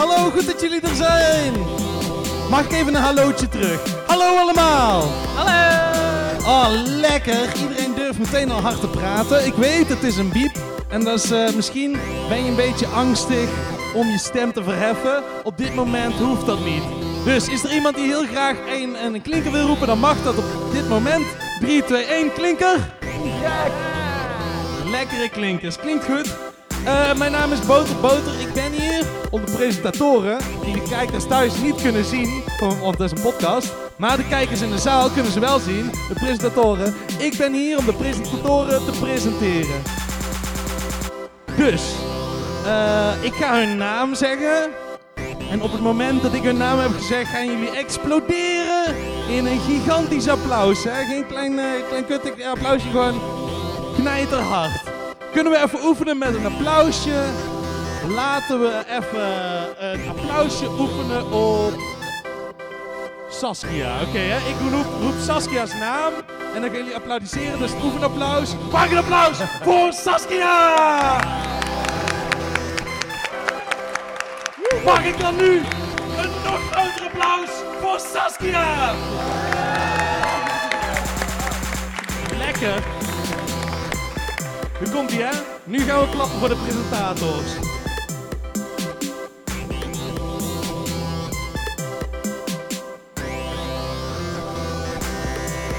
Hallo, goed dat jullie er zijn. Mag ik even een hallootje terug? Hallo allemaal. Hallo! Oh, lekker. Iedereen durft meteen al hard te praten. Ik weet, het is een biep. En dat is, eh, misschien ben je een beetje angstig om je stem te verheffen. Op dit moment hoeft dat niet. Dus is er iemand die heel graag een, een klinker wil roepen, dan mag dat op dit moment. 3, 2, 1, klinker. Lekkere klinkers, klinkt goed. Eh, mijn naam is Boter Boter. Ik ben hier om de presentatoren, die de kijkers thuis niet kunnen zien, want het is een podcast. Maar de kijkers in de zaal kunnen ze wel zien, de presentatoren. Ik ben hier om de presentatoren te presenteren. Dus, eh, ik ga hun naam zeggen. En op het moment dat ik hun naam heb gezegd, gaan jullie exploderen in een gigantisch applaus. Hè? Geen klein, uh, klein kuttig applausje, gewoon knijterhard. Kunnen we even oefenen met een applausje? Laten we even een applausje oefenen op Saskia. Oké, hè? ik roep, roep Saskia's naam en dan gaan jullie applaudisseren. Dus oefenapplaus. Maak een applaus voor Saskia! Mag ik dan nu een nog groter applaus voor Saskia? Lekker. Nu komt ie, hè? Nu gaan we klappen voor de presentators.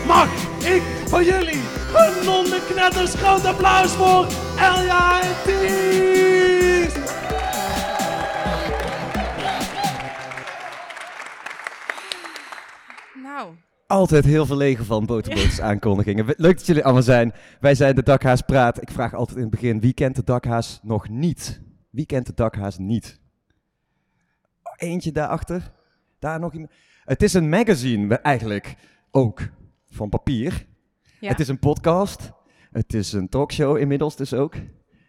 Mag ik van jullie een non-knetters groot applaus voor Elja Altijd heel verlegen van boterboters aankondigingen. Leuk dat jullie allemaal zijn. Wij zijn de Dakhaas Praat. Ik vraag altijd in het begin, wie kent de Dakhaas nog niet? Wie kent de Dakhaas niet? Eentje daarachter. Daar nog iemand. Het is een magazine eigenlijk ook. Van papier. ja. Het is een podcast. Het is een talkshow inmiddels dus ook.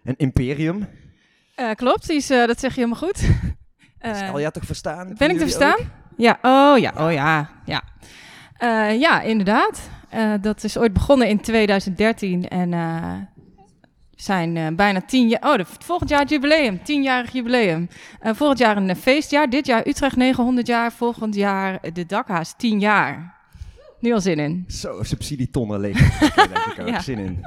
Een imperium. Eh, klopt, is, eh, dat zeg je helemaal goed. Is Eh, Alja toch verstaan? ben ik te verstaan? ook? Ja, oh ja, oh ja, ja. Eh, ja, inderdaad. Eh, dat is ooit begonnen in 2013 en we zijn bijna tien jaar... Oh, de, volgend jaar het jubileum, tienjarig jubileum. Volgend jaar een feestjaar, dit jaar Utrecht 900 jaar, volgend jaar de Dakhaas 10 jaar. Nu al zin in. Zo, subsidietonnen leeg. Daar heb ik zin in.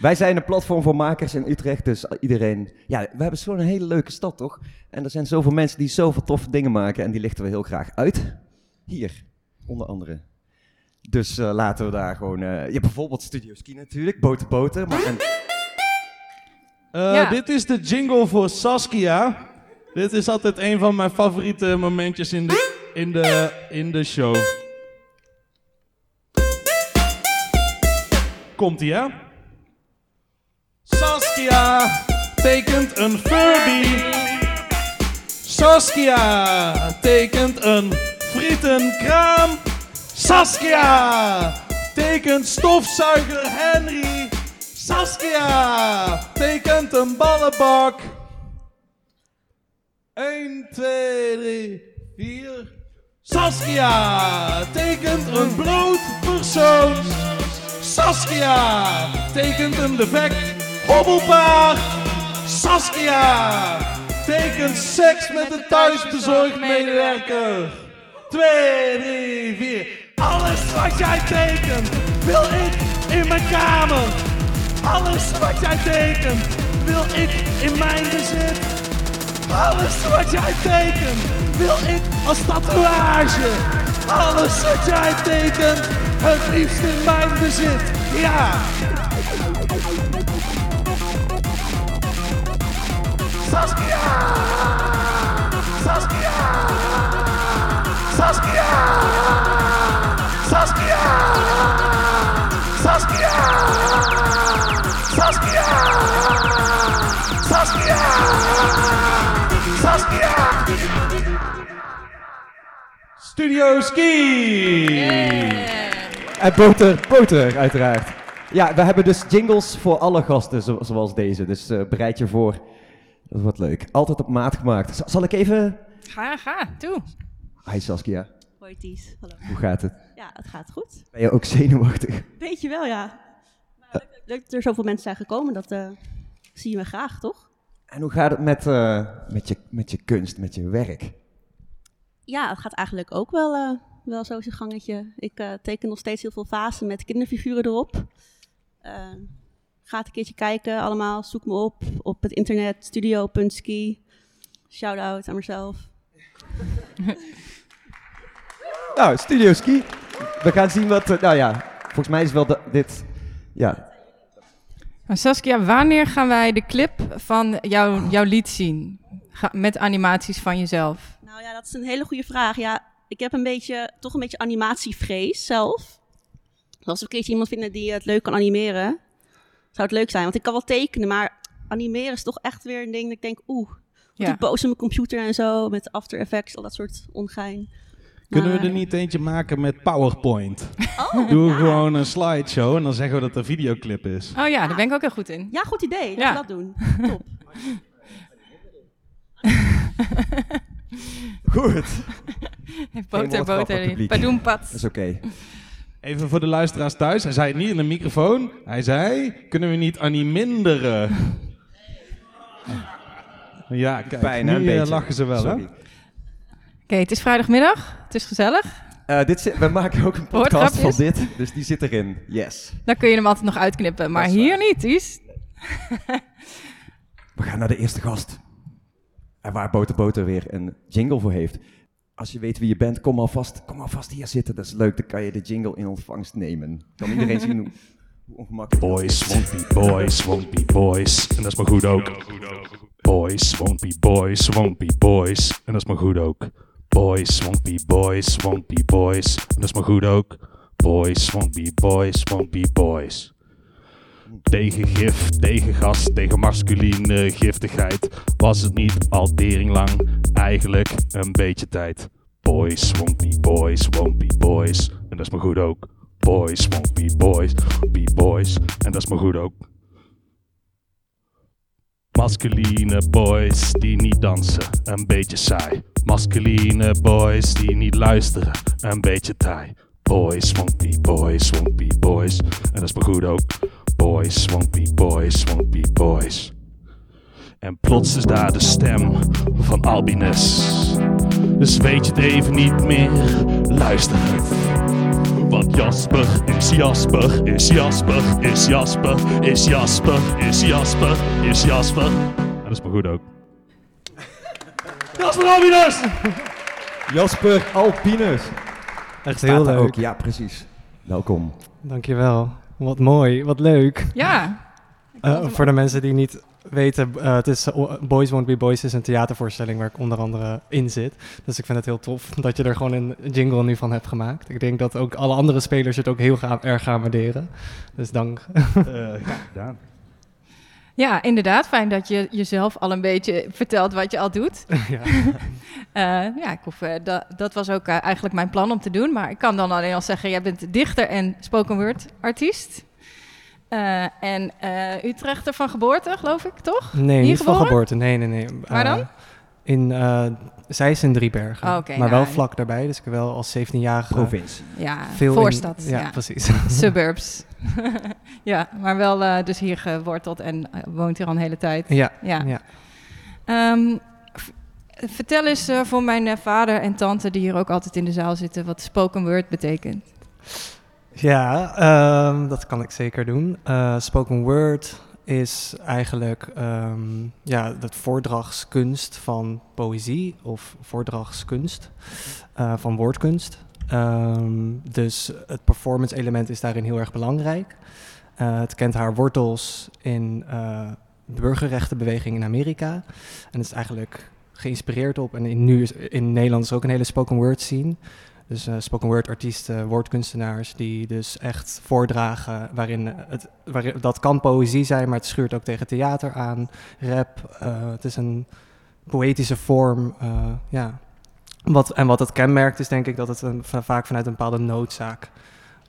Wij zijn een platform voor makers in Utrecht, dus iedereen... Ja, we hebben zo'n hele leuke stad, toch? En er zijn zoveel mensen die zoveel toffe dingen maken en die lichten we heel graag uit. Hier, onder andere. Dus eh, laten we daar gewoon... eh, je hebt bijvoorbeeld Studio Ski natuurlijk, Boten Boten. Maar en, Eh, Ja. Dit is de jingle voor Saskia. Dit is altijd een van mijn favoriete momentjes in de, in de, in de show. Komt ie, hè? Saskia tekent een Furby. Saskia tekent een frietenkraam. Saskia tekent stofzuiger Henry. Saskia tekent een ballenbak. 1, 2, 3, 4. Saskia tekent een bloot persoon. Saskia tekent een defect hobbelpaard. Saskia tekent seks met een thuisbezorgd medewerker. 2, 3, 4. Alles wat jij tekent wil ik in mijn kamer. Alles wat jij tekent wil ik in mijn bezit. Alles wat jij tekent wil ik als tatoeage. Alles wat jij tekent, het liefst in mijn bezit. Ja. Saskia! Saskia! Saskia! Saskia! Saskia! Saskia! Studio Ski! en Boter, Boter uiteraard. Ja, we hebben dus jingles voor alle gasten zo- zoals deze. Dus eh, bereid je voor. Dat wordt leuk. Altijd op maat gemaakt. Z- zal ik even... Ga, ga, toe. Hi Saskia, Hoi Ties, hallo. hoe gaat het? Ja, het gaat goed. Ben je ook zenuwachtig? Weet je wel, ja. Leuk, dat er zoveel mensen zijn gekomen, dat eh, zie je me graag, toch? En hoe gaat het met, eh, met, je, met je kunst, met je werk? Ja, het gaat eigenlijk ook wel, eh, wel zo zijn gangetje. Ik teken nog steeds heel veel vazen met kinderfiguren erop. Eh, ga het een keertje kijken allemaal. Zoek me op op het internet studio.ski. Shout-out aan mezelf. Nou, Studio Ski. We gaan zien wat... nou ja, volgens mij is wel de- dit... Ja, Maar Saskia, wanneer gaan wij de clip van jou, jouw lied zien? Ga- met animaties van jezelf. Nou ja, dat is een hele goede vraag. Ja, ik heb een beetje, toch een beetje animatievrees zelf. Dus als we een keertje iemand vinden die het leuk kan animeren, zou het leuk zijn. Want ik kan wel tekenen, maar animeren is toch echt weer een ding dat ik denk, oeh, Ja. ja. boos op mijn computer en zo, met After Effects, al dat soort ongein. Kunnen we er niet eentje maken met PowerPoint? Oh, Doe ja. gewoon een slideshow en dan zeggen we dat het een videoclip is. Oh ja, daar ben ik ook heel goed in. Ja, goed idee. Laten Ja. we dat doen. Top. goed. Boter, boter. Dat is oké. Even voor de luisteraars thuis. Hij zei het niet in de microfoon. Hij zei, kunnen we niet animinderen? Ja, kijk, Bijna een nu eh, beetje. lachen ze wel, Sorry. hè? Oké, het is vrijdagmiddag. Het is gezellig. Eh, dit zit- we maken ook een podcast van dit, dus die zit erin. Yes. Dan kun je hem altijd nog uitknippen. Maar is hier waar. niet, Ties. We gaan naar de eerste gast. En waar Boter Boter weer een jingle voor heeft. Als je weet wie je bent, kom alvast, kom alvast hier zitten. Dat is leuk, dan kan je de jingle in ontvangst nemen. Kan iedereen zien hoe, hoe ongemakkelijk Boys is. won't be boys, won't be boys. En dat is maar goed ook. Boys won't be boys, won't be boys. En dat is maar goed ook. Boys be boys, be boys. En dat is maar goed ook. Boys be boys, be boys. Tegen gif, tegen gas, tegen masculine giftigheid. Was het niet al lang, eigenlijk een beetje tijd. Boys be boys, be boys. En dat is maar goed ook. Boys be boys, be boys. En dat is maar goed ook. Masculine boys die niet dansen, een beetje saai. Masculine boys die niet luisteren, een beetje taai. Boys be boys, be boys. En dat is maar goed ook. Boys be boys, be boys. En plots is daar de stem van Albines. Dus weet je het even niet meer, luister. Want Jasper is Jasper, is Jasper, is Jasper, is Jasper, is Jasper, is Jasper. En dat is maar goed ook. Jasper Albinus! Jasper Alpinus. Echt Staat heel leuk. ook. Ja, precies. Welkom. Dankjewel. Wat mooi, wat leuk. Ja. Eh, voor de mensen die niet weten, eh, het is eh, Boys Won't Be Boys is een theatervoorstelling waar ik onder andere in zit. Dus ik vind het heel tof dat je er gewoon een jingle nu van hebt gemaakt. Ik denk dat ook alle andere spelers het ook heel ga- erg gaan waarderen. Dus dank. ja, gedaan. ja, inderdaad. Fijn dat je jezelf al een beetje vertelt wat je al doet. ja. Eh, ja, ik hoef, eh, da- dat was ook eh, eigenlijk mijn plan om te doen. Maar ik kan dan alleen al zeggen, jij bent dichter en spoken word artiest. Eh, en eh Utrechter van geboorte, geloof ik, toch? Nee, Hier niet van geboren? geboorte. Nee, nee, nee. Waar dan? in, eh zij is in Driebergen. Oh, oké, maar nou, wel vlak daarbij. Dus ik heb wel als 17-jarige Provincie. Ja, veel in- voorstad. ja, ja. precies. Suburbs. ja, maar wel eh, dus hier geworteld en woont hier al een hele tijd. ja, Ja. ja. Ehm, vertel eens eh, voor mijn eh, vader en tante die hier ook altijd in de zaal zitten wat spoken word betekent. Ja, ehm, dat kan ik zeker doen. Eh, spoken word is eigenlijk ehm, ja, de voordragskunst van poëzie of voordragskunst eh, van woordkunst. Ehm, dus het performance element is daarin heel erg belangrijk. Eh, het kent haar wortels in de burgerrechtenbeweging in Amerika. En het is eigenlijk geïnspireerd op, en in, nu is in Nederland is ook een hele spoken word scene. Dus eh, spoken word artiesten, woordkunstenaars die dus echt voordragen waarin het, waarin, dat kan poëzie zijn, maar het schuurt ook tegen theater aan, rap. eh, het is een poëtische vorm, eh, ja. Wat, en wat het kenmerkt is denk ik dat het een, vaak vanuit een bepaalde noodzaak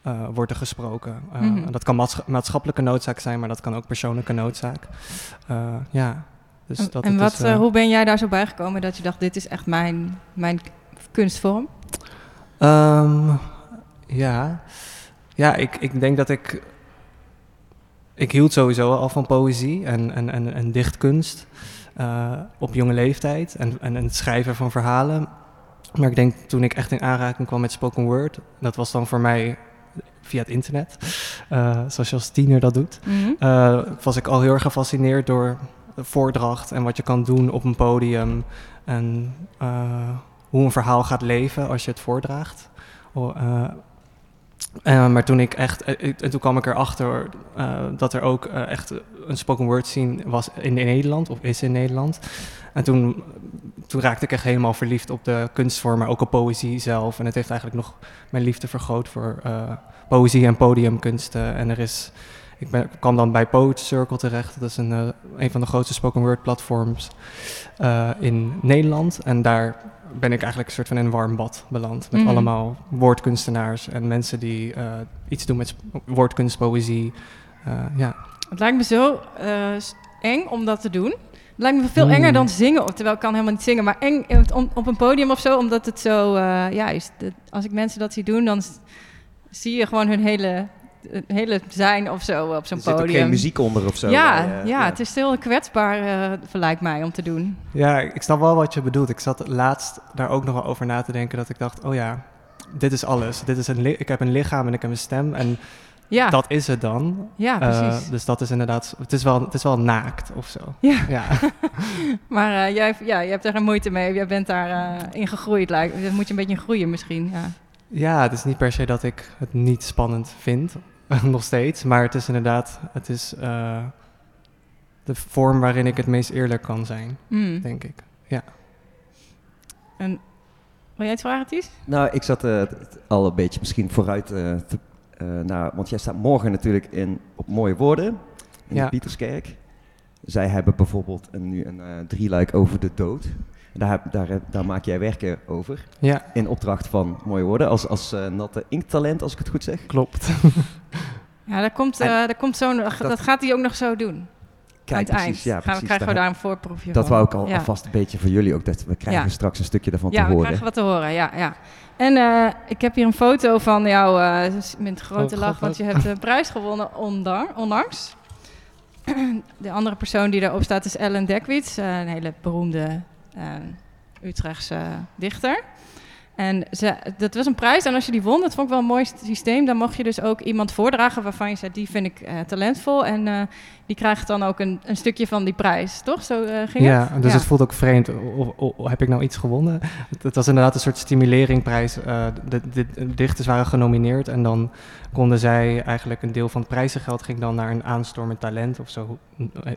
eh, wordt er gesproken. Eh, Mhm. Dat kan maatscha- maatschappelijke noodzaak zijn, maar dat kan ook persoonlijke noodzaak. Eh, ja. Dus En- dat en wat, is, eh, eh, hoe ben jij daar zo bij gekomen dat je dacht, dit is echt mijn, mijn kunstvorm? Ehm, ja, ja ik, ik denk dat ik ik hield sowieso al van poëzie en, en, en, en dichtkunst uh, op jonge leeftijd en, en, en het schrijven van verhalen. Maar ik denk toen ik echt in aanraking kwam met spoken word, dat was dan voor mij via het internet, uh, zoals je als tiener dat doet, Mhm. uh, was ik al heel erg gefascineerd door de voordracht en wat je kan doen op een podium en hoe een verhaal gaat leven als je het voordraagt. Uh, maar toen ik echt, en toen kwam ik erachter dat er ook echt een spoken word scene was in, in, Nederland, of is in Nederland. En toen, toen raakte ik echt helemaal verliefd op de kunstvorm, maar ook op poëzie zelf. En het heeft eigenlijk nog mijn liefde vergroot voor poëzie en podiumkunsten. En er is, ik, ben, kwam dan bij Poet Circle terecht. Dat is een, een van de grootste spoken word platforms in Nederland. En daar ben ik eigenlijk een soort van in een warm bad beland. Met Mhm. allemaal woordkunstenaars en mensen die uh, iets doen met woordkunst, poëzie. Ja. Het lijkt me zo eng om dat te doen. Het lijkt me veel Mm. enger dan zingen, terwijl ik kan helemaal niet zingen. Maar eng op, op een podium of zo, omdat het zo... Uh, ja, als ik mensen dat zie doen, dan zie je gewoon hun hele, hun hele zijn of zo op zo'n Er zit podium. ook geen muziek onder of zo. Ja, maar, uh, ja, het is heel kwetsbaar, uh, lijkt mij, om te doen. Ja, ik snap wel wat je bedoelt. Ik zat laatst daar ook nog wel over na te denken dat ik dacht, oh ja, dit is alles. Dit is een ik heb een lichaam en ik heb een stem en ja. dat is het dan. Ja, precies. Uh, dus dat is inderdaad, het is wel, het is wel naakt of zo. Ja. ja. maar uh, jij, ja, je hebt er geen moeite mee. Jij bent daar uh, in gegroeid. Lijkt. Moet je een beetje in groeien misschien. Ja. Ja, het is niet per se dat ik het niet spannend vind. nog steeds. Maar het is inderdaad, het is uh, de vorm waarin ik het meest eerlijk kan zijn, mm. denk ik. Ja. En wil jij iets vragen, Ties? Nou, ik zat uh, al een beetje misschien vooruit uh, te, naar, want jij staat morgen natuurlijk in op mooie woorden in ja. de Pieterskerk. Zij hebben bijvoorbeeld een, nu een uh, drieluik over de dood. Daar, daar, daar, maak jij werken over. Ja. In opdracht van mooie woorden. Als, als uh, natte inkttalent, als ik het goed zeg. Klopt. ja, daar komt, uh, daar komt zo, dat, dat, gaat hij ook nog zo doen. Kijk, Aan het precies, eind ja, Gaan, precies. krijgen we daar een voorproefje Dat van. wou ik al ja. alvast een beetje voor jullie ook. Dat we krijgen Ja. straks een stukje daarvan Ja, te we horen. krijgen wat te horen, ja. ja. En uh, ik heb hier een foto van jou uh, met grote Oh, lach, God, want je hebt een prijs gewonnen ondar- onlangs. De andere persoon die daarop staat is Ellen Dekwits, uh, een hele beroemde Utrechtse dichter. En ze, dat was een prijs en als je die won, dat vond ik wel een mooi systeem, dan mocht je dus ook iemand voordragen waarvan je zei, die vind ik uh, talentvol en uh, die krijgt dan ook een, een stukje van die prijs, toch? Zo uh, ging Ja, het? dus het voelt ook vreemd. Heb ik nou iets gewonnen? Het, het was inderdaad een soort stimuleringprijs. De, de, de, dichters waren genomineerd en dan konden zij eigenlijk een deel van het prijzengeld ging dan naar een aanstormend talent of zo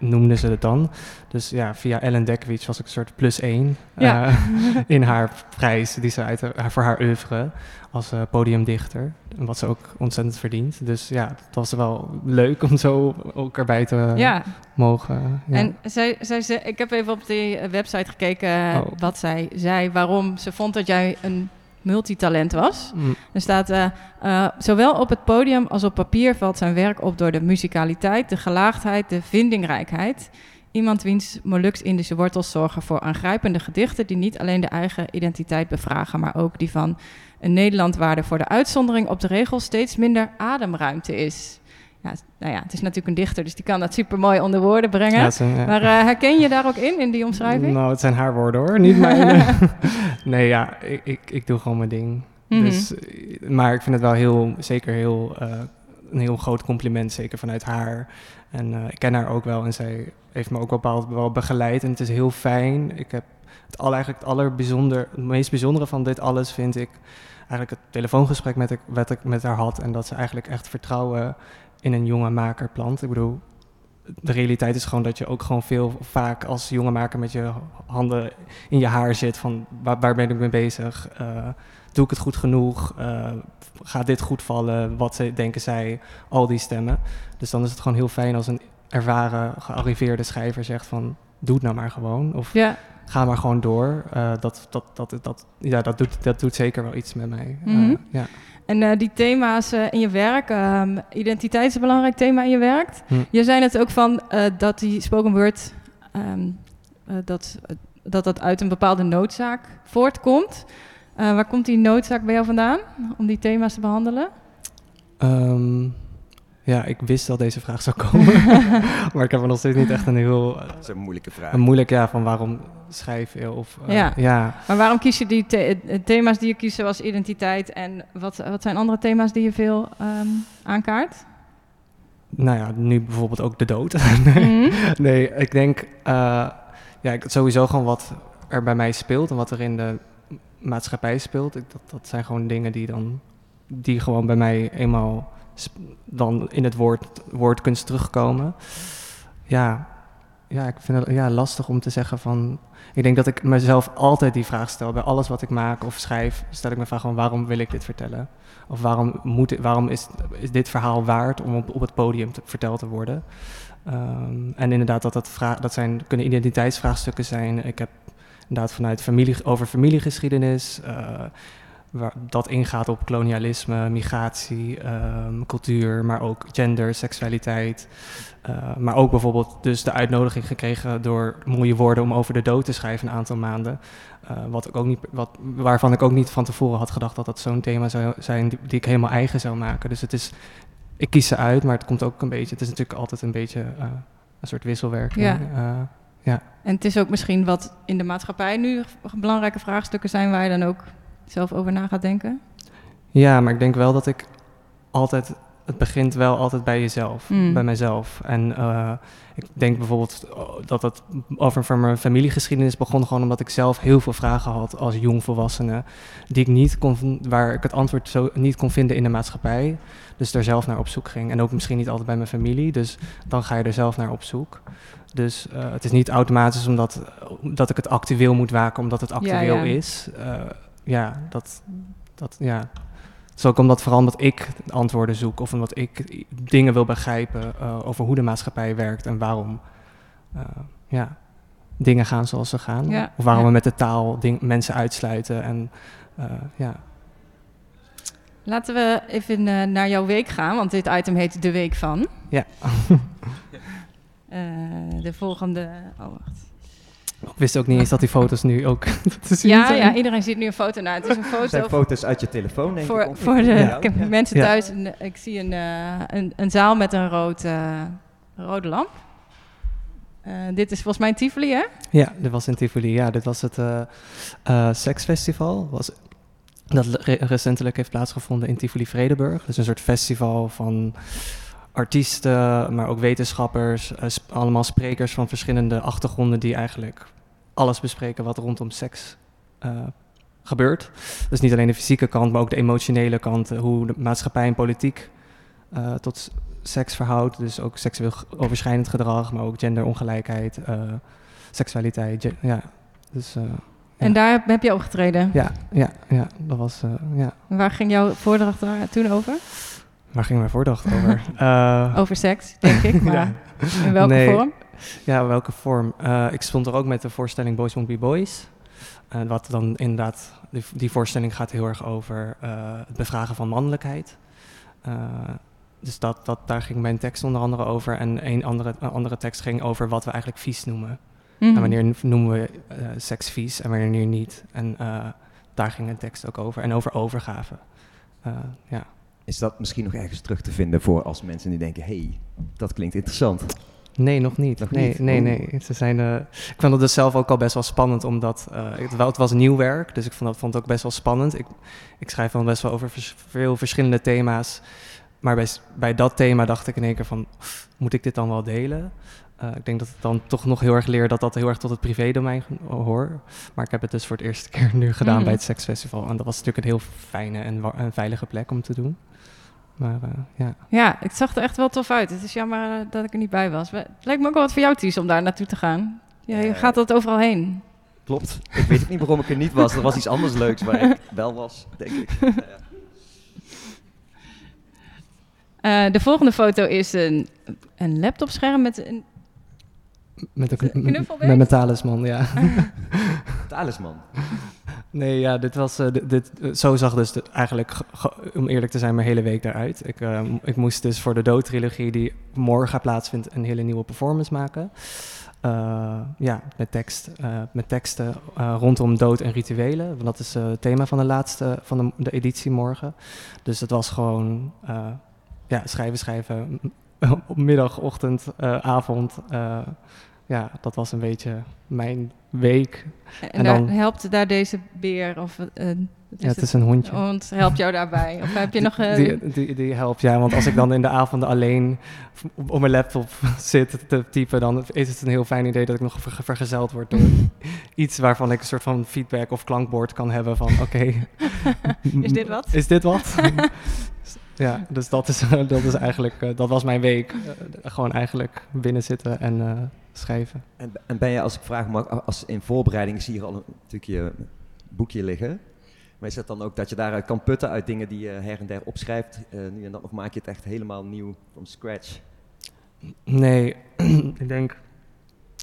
noemden ze het dan. Dus ja, via Ellen Dekwits was ik een soort plus één Ja. uh, in haar prijs die ze uit, voor haar oeuvre als uh, podiumdichter. Wat ze ook ontzettend verdient. Dus ja, het was wel leuk om zo ook erbij te ja. mogen. Ja. En zij, zij, ze, ik heb even op die eh, website gekeken Oh. wat zij zei, waarom ze vond dat jij een multitalent was. Mm, Er staat, eh, eh, zowel op het podium als op papier valt zijn werk op door de musicaliteit, de gelaagdheid, de vindingrijkheid. Iemand wiens Molux-Indische wortels zorgen voor aangrijpende gedichten die niet alleen de eigen identiteit bevragen, maar ook die van een Nederland waar er voor de uitzondering op de regel steeds minder ademruimte is. Ja, nou ja, het is natuurlijk een dichter, dus die kan dat super mooi onder woorden brengen. ja, het zijn, ja. Maar eh, herken je daar ook in, in die omschrijving? Nou, het zijn haar woorden hoor, niet mijn. nee, ja, ik, ik, ik doe gewoon mijn ding. Mhm. dus, eh, maar ik vind het wel heel, zeker heel, eh, een heel groot compliment, zeker vanuit haar. En ik ken haar ook wel en zij heeft me ook bepaald wel begeleid. En het is heel fijn. Ik heb het, al, eigenlijk het, allerbijzonder, het meest bijzondere van dit alles vind ik eigenlijk het telefoongesprek met, ik, wat ik met haar had. En dat ze eigenlijk echt vertrouwen in een jonge maker plant. Ik bedoel, de realiteit is gewoon dat je ook gewoon veel vaak als jonge maker met je handen in je haar zit van waar, waar ben ik mee bezig? Uh, doe ik het goed genoeg? Uh, gaat dit goed vallen? Wat ze, denken zij? Al die stemmen. Dus dan is het gewoon heel fijn als een ervaren, gearriveerde schrijver zegt van doe het nou maar gewoon. Of Ja, ga maar gewoon door. Uh, dat, dat, dat, dat, ja, dat, doet, dat doet zeker wel iets met mij. Mhm. ja. En eh, die thema's eh, in je werk, ehm, identiteit is een belangrijk thema in je werk. Hm. Je zei net ook van eh, dat die spoken word, ehm, eh, dat, dat dat uit een bepaalde noodzaak voortkomt. Waar komt die noodzaak bij jou vandaan om die thema's te behandelen? Um, Ja, ik wist dat deze vraag zou komen. maar ik heb er nog steeds niet echt een heel... Dat is een moeilijke vraag. Een moeilijk, ja, van waarom schrijf je? Of, eh, Ja. ja. Maar waarom kies je die the- eh, thema's die je kiest zoals identiteit en wat, wat zijn andere thema's die je veel ehm, aankaart? Nou ja, nu bijvoorbeeld ook de dood. nee. Mhm. nee, ik denk... eh, ja, ik, sowieso gewoon wat er bij mij speelt en wat er in de maatschappij speelt. Ik, dat, dat zijn gewoon dingen die dan... Die gewoon bij mij eenmaal dan in het woord, woordkunst terugkomen. Ja, ja, ik vind het ja, lastig om te zeggen van... Ik denk dat ik mezelf altijd die vraag stel. Bij alles wat ik maak of schrijf, stel ik me vraag van waarom wil ik dit vertellen? Of waarom, moet, waarom is, is dit verhaal waard om op, op het podium te, verteld te worden? Ehm, en inderdaad, dat, dat, vraag, dat zijn, kunnen identiteitsvraagstukken zijn. Ik heb inderdaad vanuit familie, over familiegeschiedenis, eh, waar, dat ingaat op kolonialisme, migratie, ehm, cultuur, maar ook gender, seksualiteit. Eh, maar ook bijvoorbeeld dus de uitnodiging gekregen door mooie woorden om over de dood te schrijven een aantal maanden. Eh, wat ik ook niet, wat, waarvan ik ook niet van tevoren had gedacht dat dat zo'n thema zou zijn die, die ik helemaal eigen zou maken. Dus het is, ik kies ze uit, maar het komt ook een beetje, het is natuurlijk altijd een beetje eh, een soort wisselwerking. Ja. En het is ook misschien wat in de maatschappij nu belangrijke vraagstukken zijn waar je dan ook zelf over na gaat denken. Ja, maar ik denk wel dat ik altijd. Het begint wel altijd bij jezelf, Mm. bij mijzelf. En eh, ik denk bijvoorbeeld oh, dat het over van mijn familiegeschiedenis begon gewoon omdat ik zelf heel veel vragen had als jongvolwassene, die ik niet kon, waar ik het antwoord zo niet kon vinden in de maatschappij. Dus daar zelf naar op zoek ging. En ook misschien niet altijd bij mijn familie. Dus dan ga je er zelf naar op zoek. Dus eh, het is niet automatisch omdat dat ik het actueel moet waken, omdat het actueel ja. is. Eh, ja, dat, dat, ja. Het is ook omdat, vooral omdat ik antwoorden zoek of omdat ik dingen wil begrijpen eh, over hoe de maatschappij werkt en waarom eh, ja, dingen gaan zoals ze gaan. Ja, Of waarom ja. we met de taal ding, mensen uitsluiten. En eh, ja, Laten we even naar jouw week gaan, want dit item heet De Week van. Ja. De volgende. Oh, wacht. Ik wist ook niet eens dat die foto's nu ook te zien Ja, zijn. ja, iedereen ziet nu een foto. Nou, het is een Dat zijn foto foto's uit je telefoon, denk ik. voor, of voor de Ja. ik heb Ja. mensen Ja. thuis. Een, ik zie een, eh, een, een zaal met een rood, eh, rode lamp. Eh, dit is volgens mij een Tivoli, hè? Ja, dit was in Tivoli. Ja, dit was het eh eh, seksfestival. Was, dat re- recentelijk heeft plaatsgevonden in Tivoli Vredenburg. Dus een soort festival van artiesten, maar ook wetenschappers. eh, allemaal sprekers van verschillende achtergronden die eigenlijk alles bespreken wat rondom seks eh, gebeurt. Dus niet alleen de fysieke kant, maar ook de emotionele kant. eh, hoe de maatschappij en politiek tot seks verhoudt. Dus ook seksueel overschrijdend gedrag, maar ook genderongelijkheid, seksualiteit. ge- ja. Dus En daar heb, je opgetreden. ja, ja, ja, dat was. ja. Waar ging jouw voordracht daar toen over? Waar ging mijn voordracht over? Eh, Over seks, denk ik. Maar Ja. in welke Nee. vorm? Ja, welke vorm? Eh, ik stond er ook met de voorstelling Boys Won't Be Boys. Eh, wat dan inderdaad, die, die voorstelling gaat heel erg over het bevragen van mannelijkheid. Dus dat, dat, daar ging mijn tekst onder andere over. En een andere, een andere tekst ging over wat we eigenlijk vies noemen. Mhm. En wanneer noemen we seks vies en wanneer niet. En daar ging een tekst ook over. En over overgave. Ja. Is dat misschien nog ergens terug te vinden voor als mensen die denken, hey, dat klinkt interessant. Nee, nog niet. Nog nee, niet? nee, nee. Ze zijn, eh, ik vond het dus zelf ook al best wel spannend, omdat eh, het, het was nieuw werk, dus ik vond, dat, vond het ook best wel spannend. Ik, ik schrijf dan best wel over vers- veel verschillende thema's, maar bij, bij dat thema dacht ik in één keer van, moet ik dit dan wel delen? Eh, ik denk dat ik dan toch nog heel erg leer dat dat heel erg tot het privédomein ge- hoor. Maar ik heb het dus voor het eerste keer nu gedaan Mhm. bij het Seksfestival. En dat was natuurlijk een heel fijne en, en veilige plek om te doen. Maar eh, ja. Ja, het zag er echt wel tof uit. Het is jammer eh, dat ik er niet bij was. Het lijkt me ook wel wat voor jou, Ties, om daar naartoe te gaan. Ja, je Eh, gaat dat overal heen. Klopt. Ik weet ook niet waarom ik er niet was. Er was iets anders leuks waar ik wel was, denk ik. Eh, de volgende foto is een, een laptopscherm met een... Met een een knuffelbeest? Met mijn talisman, ja. Talisman. Nee, ja, dit was, eh, dit, eh, zo zag dus eigenlijk, ge- ge- om eerlijk te zijn, mijn hele week eruit. Ik, eh, ik moest dus voor de doodtrilogie die morgen plaatsvindt een hele nieuwe performance maken. Ja, met tekst, met teksten rondom dood en rituelen. Want dat is het thema van de laatste, van de, editie morgen. Dus het was gewoon, ja, schrijven, schrijven. Op middag, ochtend, avond. Ja, dat was een beetje mijn week. En, En daar dan- helpt daar deze beer of Ja, het is een hondje. hond helpt jou daarbij? Of heb je nog... Die, die, die helpt, ja. Want als ik dan in de avonden alleen op, op mijn laptop zit te typen, dan is het een heel fijn idee dat ik nog ver- vergezeld word door iets waarvan ik een soort van feedback of klankbord kan hebben van, oké. Is dit wat? Is dit wat? ja, dus dat is, dat is eigenlijk, eh, dat was mijn week. Gewoon eigenlijk binnen zitten en schrijven. En, en ben je, als ik vraag mag, als in voorbereiding, zie hier al een stukje je boekje liggen. Maar is het dan ook dat je daaruit kan putten uit dingen die je her en der opschrijft, eh, nu en dan, of maak je het echt helemaal nieuw, from scratch? Nee, ik denk.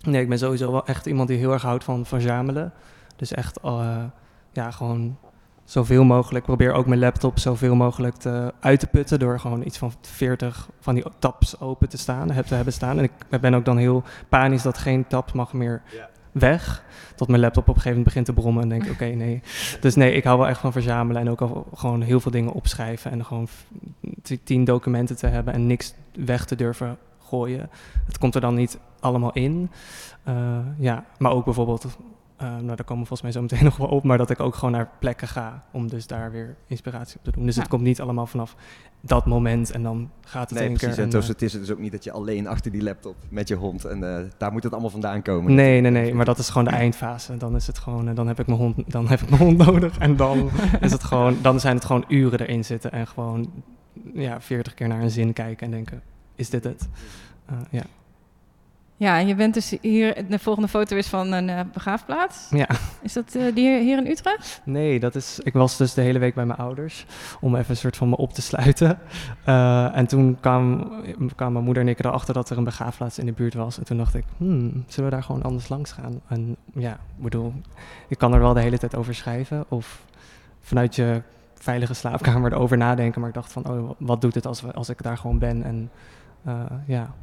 Nee, ik ben sowieso wel echt iemand die heel erg houdt van verzamelen. Dus echt, eh, ja, gewoon zoveel mogelijk. Ik probeer ook mijn laptop zoveel mogelijk te, uit te putten. Door gewoon iets van 40 van die tabs open te staan, heb te hebben staan. En ik ben ook dan heel panisch dat geen tab mag meer weg. Tot mijn laptop op een gegeven moment begint te brommen. En denk ik, oké, nee. Dus nee, ik hou wel echt van verzamelen. En ook al gewoon heel veel dingen opschrijven. En gewoon tien documenten te hebben en niks weg te durven gooien. Het komt er dan niet allemaal in. Eh, ja, maar ook bijvoorbeeld, eh, nou daar komen we volgens mij zo meteen nog wel op, maar dat ik ook gewoon naar plekken ga om dus daar weer inspiratie op te doen. Dus Ja. het komt niet allemaal vanaf dat moment en dan gaat het Nee, precies. keer. En dus eh, het is dus ook niet dat je alleen achter die laptop met je hond en eh, daar moet het allemaal vandaan komen. Nee, nee, nee, maar dat is gewoon de eindfase. Dan is het gewoon, eh, dan heb ik mijn hond, dan heb ik mijn hond nodig. En dan is het gewoon, dan zijn het gewoon uren erin zitten en gewoon ja, 40 keer naar een zin kijken en denken, is dit het? Eh, ja. Ja, en je bent dus hier... De volgende foto is van een eh, begraafplaats. ja. Is dat eh, die hier, hier in Utrecht? Nee, dat is, ik was dus de hele week bij mijn ouders om even een soort van me op te sluiten. Eh, en toen kwam, kwam mijn moeder en ik erachter dat er een begraafplaats in de buurt was. En toen dacht ik, hmm, zullen we daar gewoon anders langs gaan? En ja, ik bedoel, ik kan er wel de hele tijd over schrijven of vanuit je veilige slaapkamer erover nadenken. Maar ik dacht van, oh, wat doet het als, we, als ik daar gewoon ben? En ja,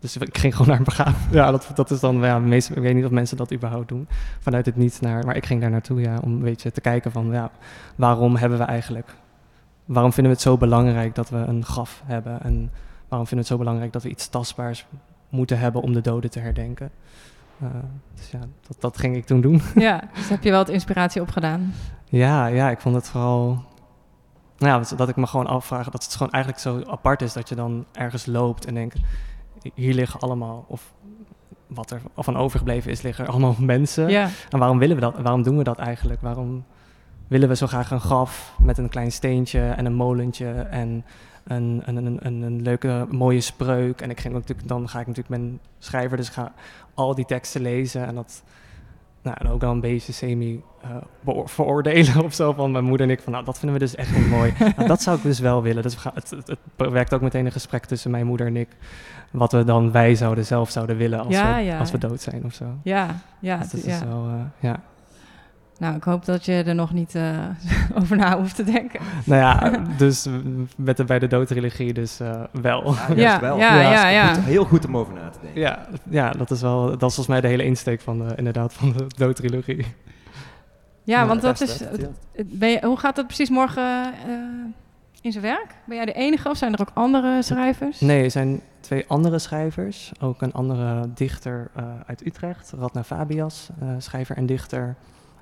dus ik ging gewoon naar een begraafplaats. Ja, dat, dat is dan, ja, meestal, ik weet niet of mensen dat überhaupt doen vanuit het niets naar. Maar ik ging daar naartoe, ja, om een beetje te kijken van, ja, waarom hebben we eigenlijk, waarom vinden we het zo belangrijk dat we een graf hebben? En waarom vinden we het zo belangrijk dat we iets tastbaars moeten hebben om de doden te herdenken? Eh, dus ja, dat, dat ging ik toen doen. ja, dus heb je wel wat inspiratie opgedaan. Ja, ja, ik vond het vooral. Nou ja, dat- dat ik me gewoon afvraag dat het gewoon eigenlijk zo apart is dat je dan ergens loopt en denkt: hier liggen allemaal, of wat er van overgebleven is, liggen allemaal mensen. Ja, En waarom willen we dat? Waarom doen we dat eigenlijk? Waarom willen we zo graag een graf met een klein steentje en een molentje en een, een, een, een, een leuke mooie spreuk? En ik ging natuurlijk, dan ga ik natuurlijk, ben schrijver, dus ik ga al die teksten lezen en dat. Nou, en ook wel een beetje semi beoor- veroordelen of zo van mijn moeder en ik. Van, nou, dat vinden we dus echt niet mooi. nou, dat zou ik dus wel willen. Dus we gaan, het, het, het werkt ook meteen een gesprek tussen mijn moeder en ik. Wat we dan wij zouden zelf zouden willen als, Ja, we, ja. als we dood zijn of zo. ja, ja. Dus dat ja. is wel, eh, ja. Nou, ik hoop dat je er nog niet eh, over na hoeft te denken. Nou ja, dus met de bij de doodtrilogie dus eh, wel. Ja, Ja, wel. ja, Ja, ja, Goed- heel goed om over na te denken. Ja, ja, dat is wel, dat is volgens mij de hele insteek van de, inderdaad, van de doodtrilogie. Ja, Ja, want dat is... hè? het- het- Ben je, hoe gaat dat precies morgen eh, in zijn werk? Ben jij de enige of zijn er ook andere schrijvers? Nee, er zijn twee andere schrijvers. Ook een andere dichter eh, uit Utrecht, Radna Fabias, eh, schrijver en dichter.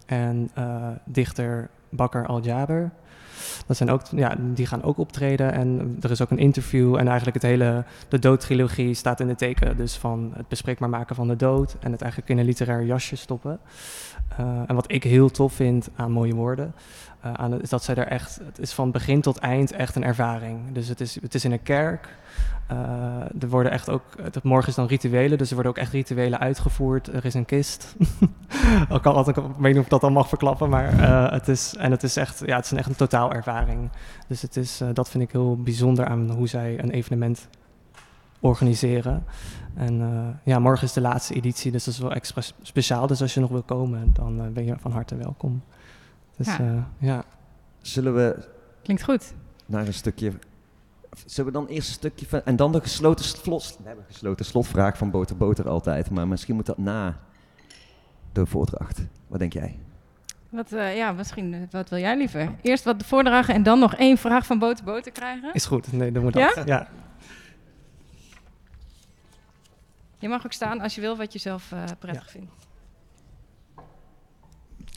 En eh, dichter Bakker Al-Jaber. Dat zijn ook, ja, die gaan ook optreden en er is ook een interview. En eigenlijk het hele, de doodtrilogie staat in het teken dus van het bespreekbaar maken van de dood. En het eigenlijk in een literair jasje stoppen. En wat ik heel tof vind aan mooie woorden, eh, aan het, is dat zij er echt, het is van begin tot eind echt een ervaring. Dus het is, het is in een kerk. Eh, er worden echt ook, het, morgen is dan rituelen, dus er worden ook echt rituelen uitgevoerd. Er is een kist. ik, kan altijd, ik weet niet of ik dat al mag verklappen, maar eh, het is, en het is echt, ja, het is een echt een totaalervaring. Dus het is, dat vind ik heel bijzonder aan hoe zij een evenement organiseren. En ja, morgen is de laatste editie, dus dat is wel extra speciaal. Dus als je nog wil komen, dan ben je van harte welkom. Dus Ja. ja, ja. Zullen we Klinkt goed. naar een stukje... Zullen we dan eerst een stukje van... En dan de gesloten slot... We hebben een gesloten slotvraag van Boter Boter altijd. Maar misschien moet dat na de voordracht. Wat denk jij? Wat, eh, ja, misschien, eh, wat wil jij liever? Eerst wat voordragen en dan nog één vraag van boter boter krijgen? Is goed, nee, dan moet Ja? dat. Ja? Je mag ook staan als je wil wat je zelf eh, prettig Ja. vindt.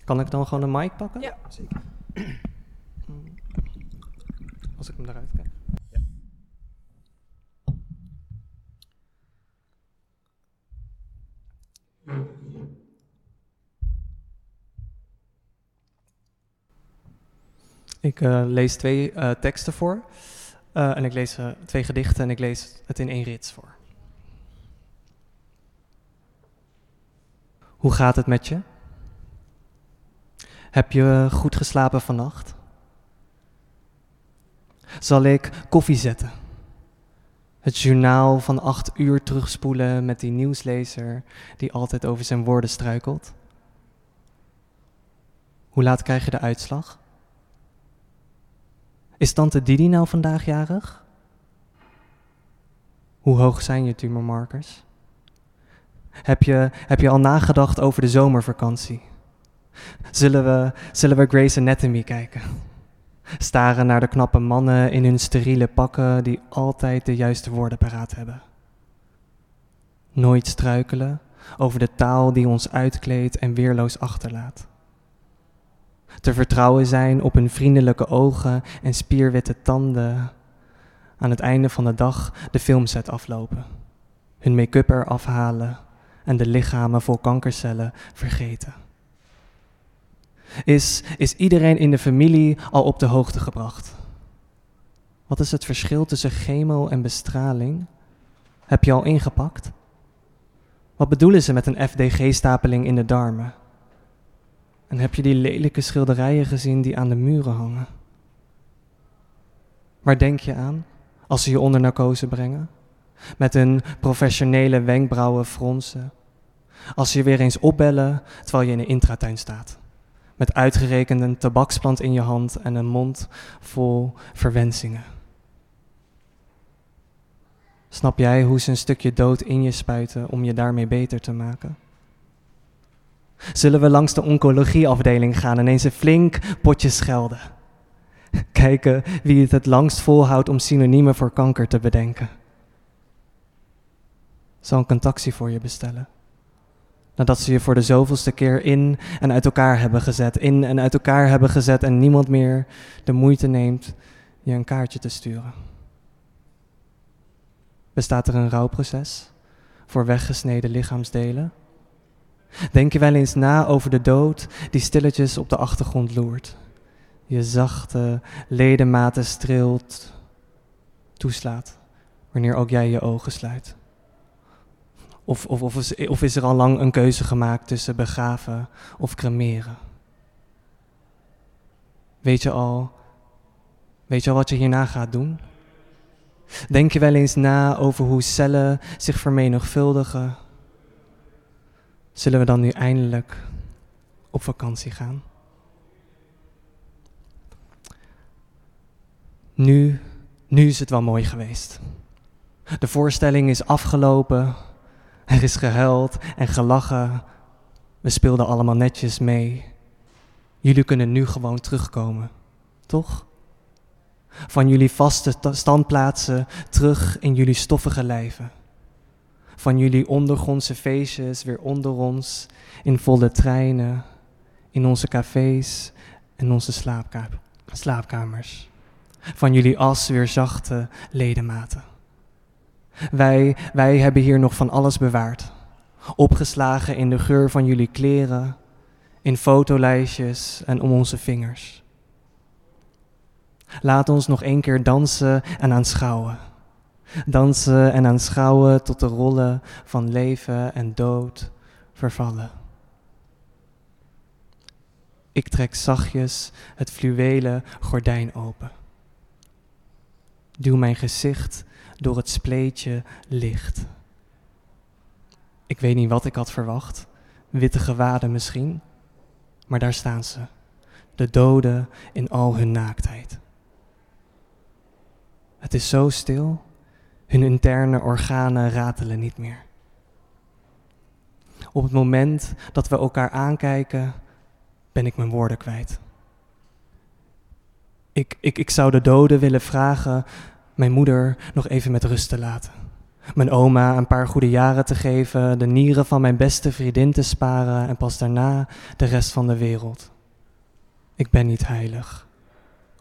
Kan ik dan gewoon een mic pakken? Ja. zeker. Als ik hem eruit krijg. Ik eh, lees twee eh, teksten voor. Eh, en ik lees twee gedichten en ik lees het in één rits voor. Hoe gaat het met je? Heb je goed geslapen vannacht? Zal ik koffie zetten? Het journaal van acht uur terugspoelen met die nieuwslezer die altijd over zijn woorden struikelt? Hoe laat krijg je de uitslag? Is tante Didi nou vandaag jarig? Hoe hoog zijn je tumormarkers? Heb je, heb je al nagedacht over de zomervakantie? Zullen we, zullen we Grey's Anatomy kijken? Staren naar de knappe mannen in hun steriele pakken die altijd de juiste woorden paraat hebben. Nooit struikelen over de taal die ons uitkleedt en weerloos achterlaat. Te vertrouwen zijn op hun vriendelijke ogen en spierwitte tanden. Aan het einde van de dag de filmset aflopen. Hun make-up eraf halen en de lichamen vol kankercellen vergeten. Is, is iedereen in de familie al op de hoogte gebracht? Wat is het verschil tussen chemo en bestraling? Heb je al ingepakt? Wat bedoelen ze met een FDG-stapeling in de darmen? En heb je die lelijke schilderijen gezien die aan de muren hangen? Waar denk je aan als ze je onder narcose brengen? Met hun professionele wenkbrauwen fronsen. Als ze je weer eens opbellen terwijl je in een intratuin staat. Met uitgerekend een tabaksplant in je hand en een mond vol verwensingen. Snap jij hoe ze een stukje dood in je spuiten om je daarmee beter te maken? Zullen we langs de oncologieafdeling gaan en eens een flink potje schelden? Kijken wie het het langst volhoudt om synoniemen voor kanker te bedenken. Zal ik een taxi voor je bestellen? Nadat ze je voor de zoveelste keer in en uit elkaar hebben gezet, in en uit elkaar hebben gezet en niemand meer de moeite neemt je een kaartje te sturen. Bestaat er een rouwproces voor weggesneden lichaamsdelen? Denk je wel eens na over de dood die stilletjes op de achtergrond loert? Je zachte ledematen streelt, toeslaat, wanneer ook jij je ogen sluit. Of, of, of, is, of is er al lang een keuze gemaakt tussen begraven of cremeren? Weet je al, weet je al wat je hierna gaat doen? Denk je wel eens na over hoe cellen zich vermenigvuldigen? Zullen we dan nu eindelijk op vakantie gaan? Nu, nu is het wel mooi geweest. De voorstelling is afgelopen. Er is gehuild en gelachen. We speelden allemaal netjes mee. Jullie kunnen nu gewoon terugkomen, toch? Van jullie vaste ta- standplaatsen terug in jullie stoffige lijven. Van jullie ondergrondse feestjes weer onder ons, in volle treinen, in onze cafés en onze slaapka- slaapkamers. Van jullie as weer zachte ledematen. Wij, wij hebben hier nog van alles bewaard. Opgeslagen in de geur van jullie kleren, in fotolijstjes en om onze vingers. Laat ons nog één keer dansen en aanschouwen. Dansen en aanschouwen tot de rollen van leven en dood vervallen. Ik trek zachtjes het fluwelen gordijn open. Duw mijn gezicht door het spleetje licht. Ik weet niet wat ik had verwacht, witte gewaden misschien, maar daar staan ze, de doden in al hun naaktheid. Het is zo stil, hun interne organen ratelen niet meer. Op het moment dat we elkaar aankijken, ben ik mijn woorden kwijt. Ik, ik, ik zou de doden willen vragen mijn moeder nog even met rust te laten. Mijn oma een paar goede jaren te geven, de nieren van mijn beste vriendin te sparen en pas daarna de rest van de wereld. Ik ben niet heilig.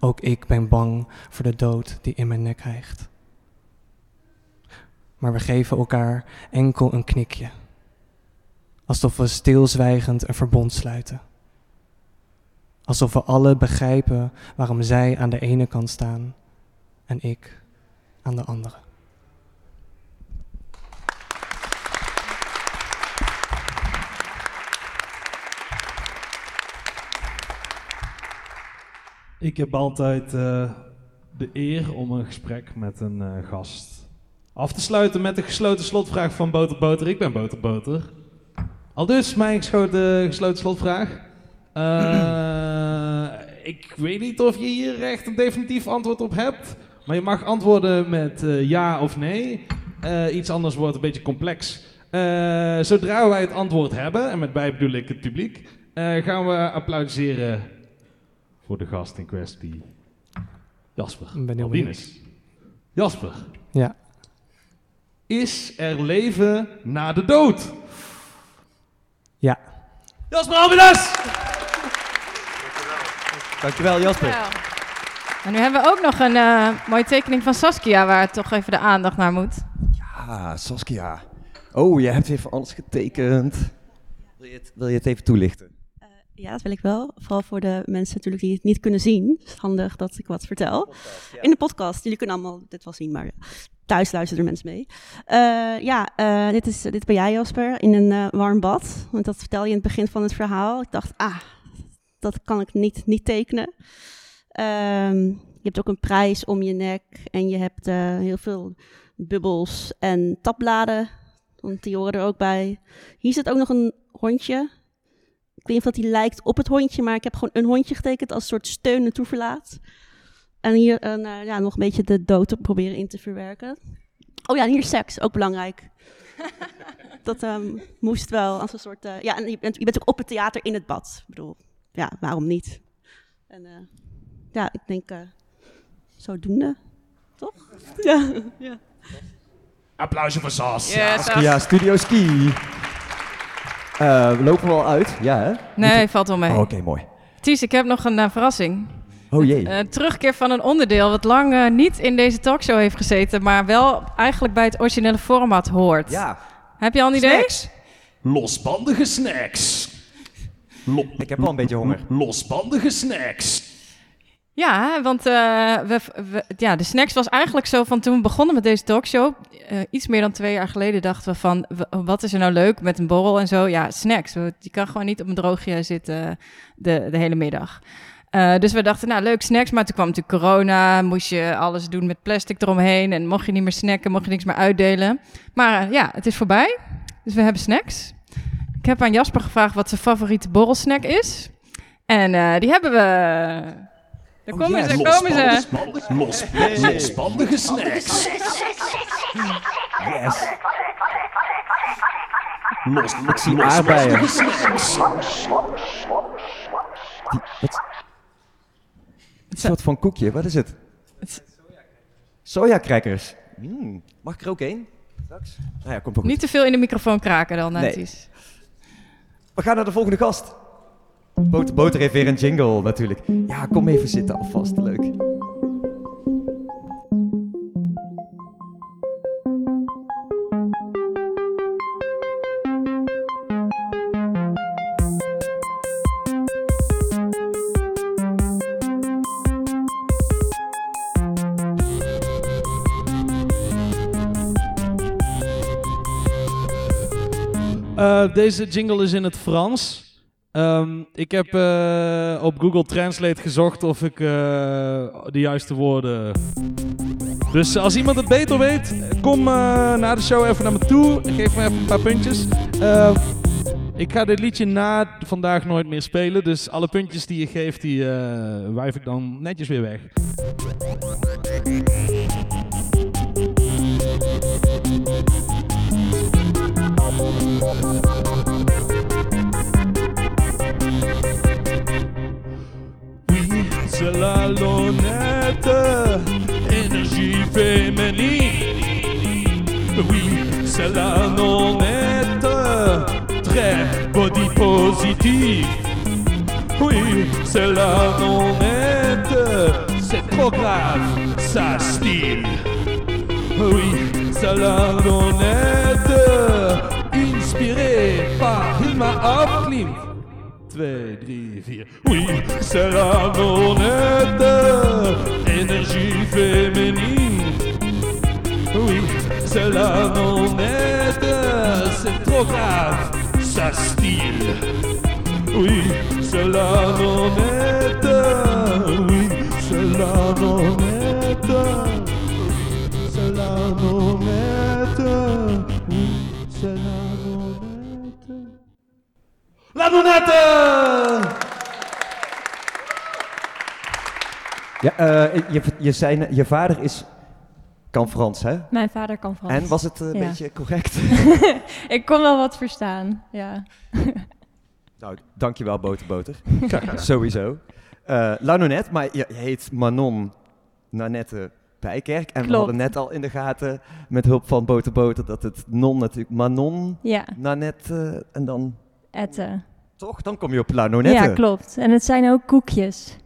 Ook ik ben bang voor de dood die in mijn nek hijgt. Maar we geven elkaar enkel een knikje. Alsof we stilzwijgend een verbond sluiten. Alsof we alle begrijpen waarom zij aan de ene kant staan en ik aan de andere. Ik heb altijd uh, de eer om een gesprek met een uh, gast af te sluiten met de gesloten slotvraag van Boter Boter. Ik ben Boter Boter. Al dus mijn gesloten, gesloten slotvraag. Uh, ik weet niet of je hier echt een definitief antwoord op hebt. Maar je mag antwoorden met ja of nee. iets anders wordt een beetje complex. zodra wij het antwoord hebben, en met bij bedoel ik het publiek, gaan we applaudisseren voor de gast in kwestie. Jasper. Ben Albinus. Jasper. Ja. Is er leven na de dood? Ja. Jasper Albinus! Dankjewel Jasper. En nu hebben we ook nog een uh, mooie tekening van Saskia waar toch even de aandacht naar moet. Ja, Saskia. Oh, je hebt voor alles getekend. Wil je het, wil je het even toelichten? Ja, dat wil ik wel. Vooral voor de mensen natuurlijk die het niet kunnen zien. Het is handig dat ik wat vertel. In de podcast. Jullie kunnen allemaal dit wel zien, maar thuis luisteren er mensen mee. Uh, ja, uh, dit, is, dit ben jij Jasper, in een uh, warm bad. Want dat vertel je in het begin van het verhaal. Ik dacht, ah, dat kan ik niet, niet tekenen. Um, je hebt ook een prijs om je nek. En je hebt heel veel bubbels en tabbladen. Want die horen er ook bij. Hier zit ook nog een hondje weet niet of dat hij lijkt op het hondje, maar ik heb gewoon een hondje getekend als soort steun en toeverlaat. En hier uh, ja, nog een beetje de dood proberen in te verwerken. Oh ja, en hier seks, ook belangrijk. dat um, moest wel als een soort... Uh, ja, en je bent, je bent ook op het theater in het bad. Ik bedoel, ja, waarom niet? En uh, ja, ik denk zodoende, toch? ja, ja. Applausje voor Sas. Yes, ja, Studio Ski. Uh, we lopen wel uit, ja hè? Nee, valt wel mee. Oh, Oké, mooi. Ties, ik heb nog een uh, verrassing. Oh jee. Uh, terugkeer van een onderdeel wat lang niet in deze talkshow heeft gezeten, maar wel eigenlijk bij het originele format hoort. Ja. Heb je al een idee? Snacks. Losbandige snacks. Lo ik heb wel een beetje honger. Losbandige snacks. Ja, want uh, we, ja, de snacks was eigenlijk zo van toen we begonnen met deze talkshow. Uh, iets meer dan twee jaar geleden dachten we van, wat is er nou leuk met een borrel en zo? Ja, snacks. Je kan gewoon niet op een droogje zitten de, de hele middag. Dus we dachten, nou leuk snacks, maar toen kwam natuurlijk corona, moest je alles doen met plastic eromheen en mocht je niet meer snacken, mocht je niks meer uitdelen. Maar ja, het is voorbij, dus we hebben snacks. Ik heb aan Jasper gevraagd wat zijn favoriete borrelsnack is. En die hebben we daar oh, komen yes. ze, komen ze. Los, losbandige snacks. Yes. Los, ik zie aardbeien. snacks. Die, wat? Een soort van koekje, wat is het? Soja-crackers. Mm, mag ik er ook één? Straks? Nou ja, komt ook Niet te veel in de microfoon kraken dan, nee. We gaan naar de volgende gast. Boter, Boter heeft weer een jingle natuurlijk. Ja, kom even zitten alvast. Leuk. Uh, deze jingle is in het Frans. Um, ik heb uh, op Google Translate gezocht of ik uh, de juiste woorden. Dus als iemand het beter weet, kom uh, na de show even naar me toe. Geef me even een paar puntjes. Uh, ik ga dit liedje na vandaag nooit meer spelen. Dus alle puntjes die je geeft, die wijf ik dan netjes weer weg. C'est la lonnette, énergie féminine. Oui, c'est la nonnette, très body positive. Oui, c'est la nonnette, c'est trop grave, ça style. Oui, c'est la nonnette, inspirée par Hilma Afklim. 2, 3, 4. Oui, c'est la nonnette, énergie féminine. Oui, c'est la nonnette, c'est trop grave, ça style. Oui, c'est la nonnette, oui, c'est la nonnette, La nonnette! Ja, eh, je, je, je vader is, kan Frans, hè? Mijn vader kan Frans. En was het eh, een Ja. beetje correct? Ik kon wel wat verstaan, ja. nou, dankjewel, Boterboter. Sowieso. Eh La Nonnette, maar je, je heet Manon Nanette Bijkerk. En we hadden net al in de gaten, met hulp van Boterboter, dat het non natuurlijk Manon Ja, Nanette en dan... etten. Toch? Dan kom je op La Nonnette. Ja, klopt. En het zijn ook koekjes.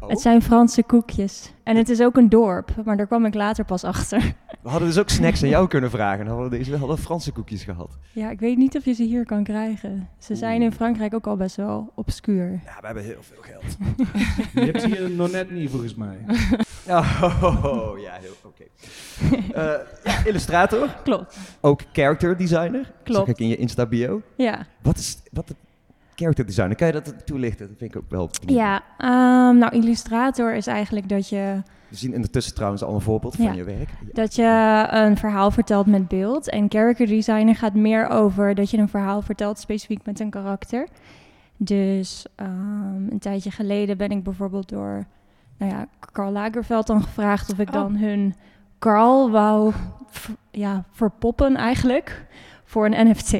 Oh. Het zijn Franse koekjes. En het is ook een dorp, maar daar kwam ik later pas achter. We hadden dus ook snacks aan jou kunnen vragen. Dan hadden we deze hadden Franse koekjes gehad. Ja, ik weet niet of je ze hier kan krijgen. Ze zijn in Frankrijk ook al best wel obscuur. Ja, we hebben heel veel geld. Je hebt hier nog net niet volgens mij. Oh, ja, oké. Eh, illustrator, Klopt. ook character designer. Klopt. Zag ik in je Insta bio. Ja, Wat is wat character designer? Kan je dat toelichten? Dat vind ik ook wel. benieuwd. ja ehm, nou illustrator is eigenlijk dat je, We zien ondertussen trouwens al een voorbeeld van Ja. je werk. Ja. dat je een verhaal vertelt met beeld. En character designer gaat meer over dat je een verhaal vertelt specifiek met een karakter. Dus ehm, een tijdje geleden ben ik bijvoorbeeld door nou ja, Karl Lagerfeld dan gevraagd of ik Oh. dan hun Karl wou ja, verpoppen eigenlijk voor een NFT.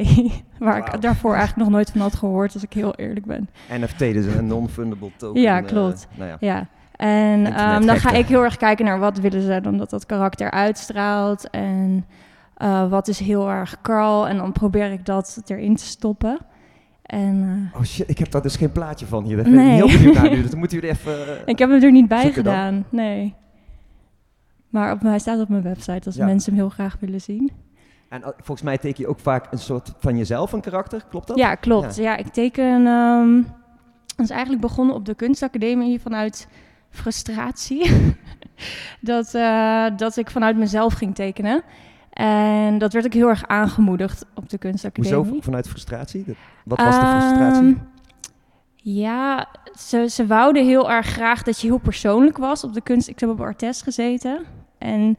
Waar ik daarvoor eigenlijk nog nooit van had gehoord, als ik heel eerlijk ben. NFT, dus een non-fundable token. Ja, eh, klopt. nou ja. Ja, en ehm, dan ga ik heel erg kijken naar wat willen ze dan dat dat karakter uitstraalt. En eh, wat is heel erg Carl. En dan probeer ik dat erin te stoppen. En eh, Oh shit, ik heb daar dus geen plaatje van hier. Nee. heel benieuwd naar nu. Dus dan moeten jullie even... ik heb hem er niet bij dan? gedaan, nee. Maar op, hij staat op mijn website als Ja. mensen hem heel graag willen zien. En eh, volgens mij teken je ook vaak een soort van jezelf, een karakter. Klopt dat? Ja, klopt. Ja, ik teken. dat is eigenlijk begonnen op de kunstacademie vanuit frustratie. dat, eh, dat ik vanuit mezelf ging tekenen. En dat werd ook heel erg aangemoedigd op de kunstacademie. Hoezo? Vanuit frustratie? Wat was de frustratie? Ehm, ja, ze, ze wouden heel erg graag dat je heel persoonlijk was op de kunst. Ik heb op Artes gezeten. En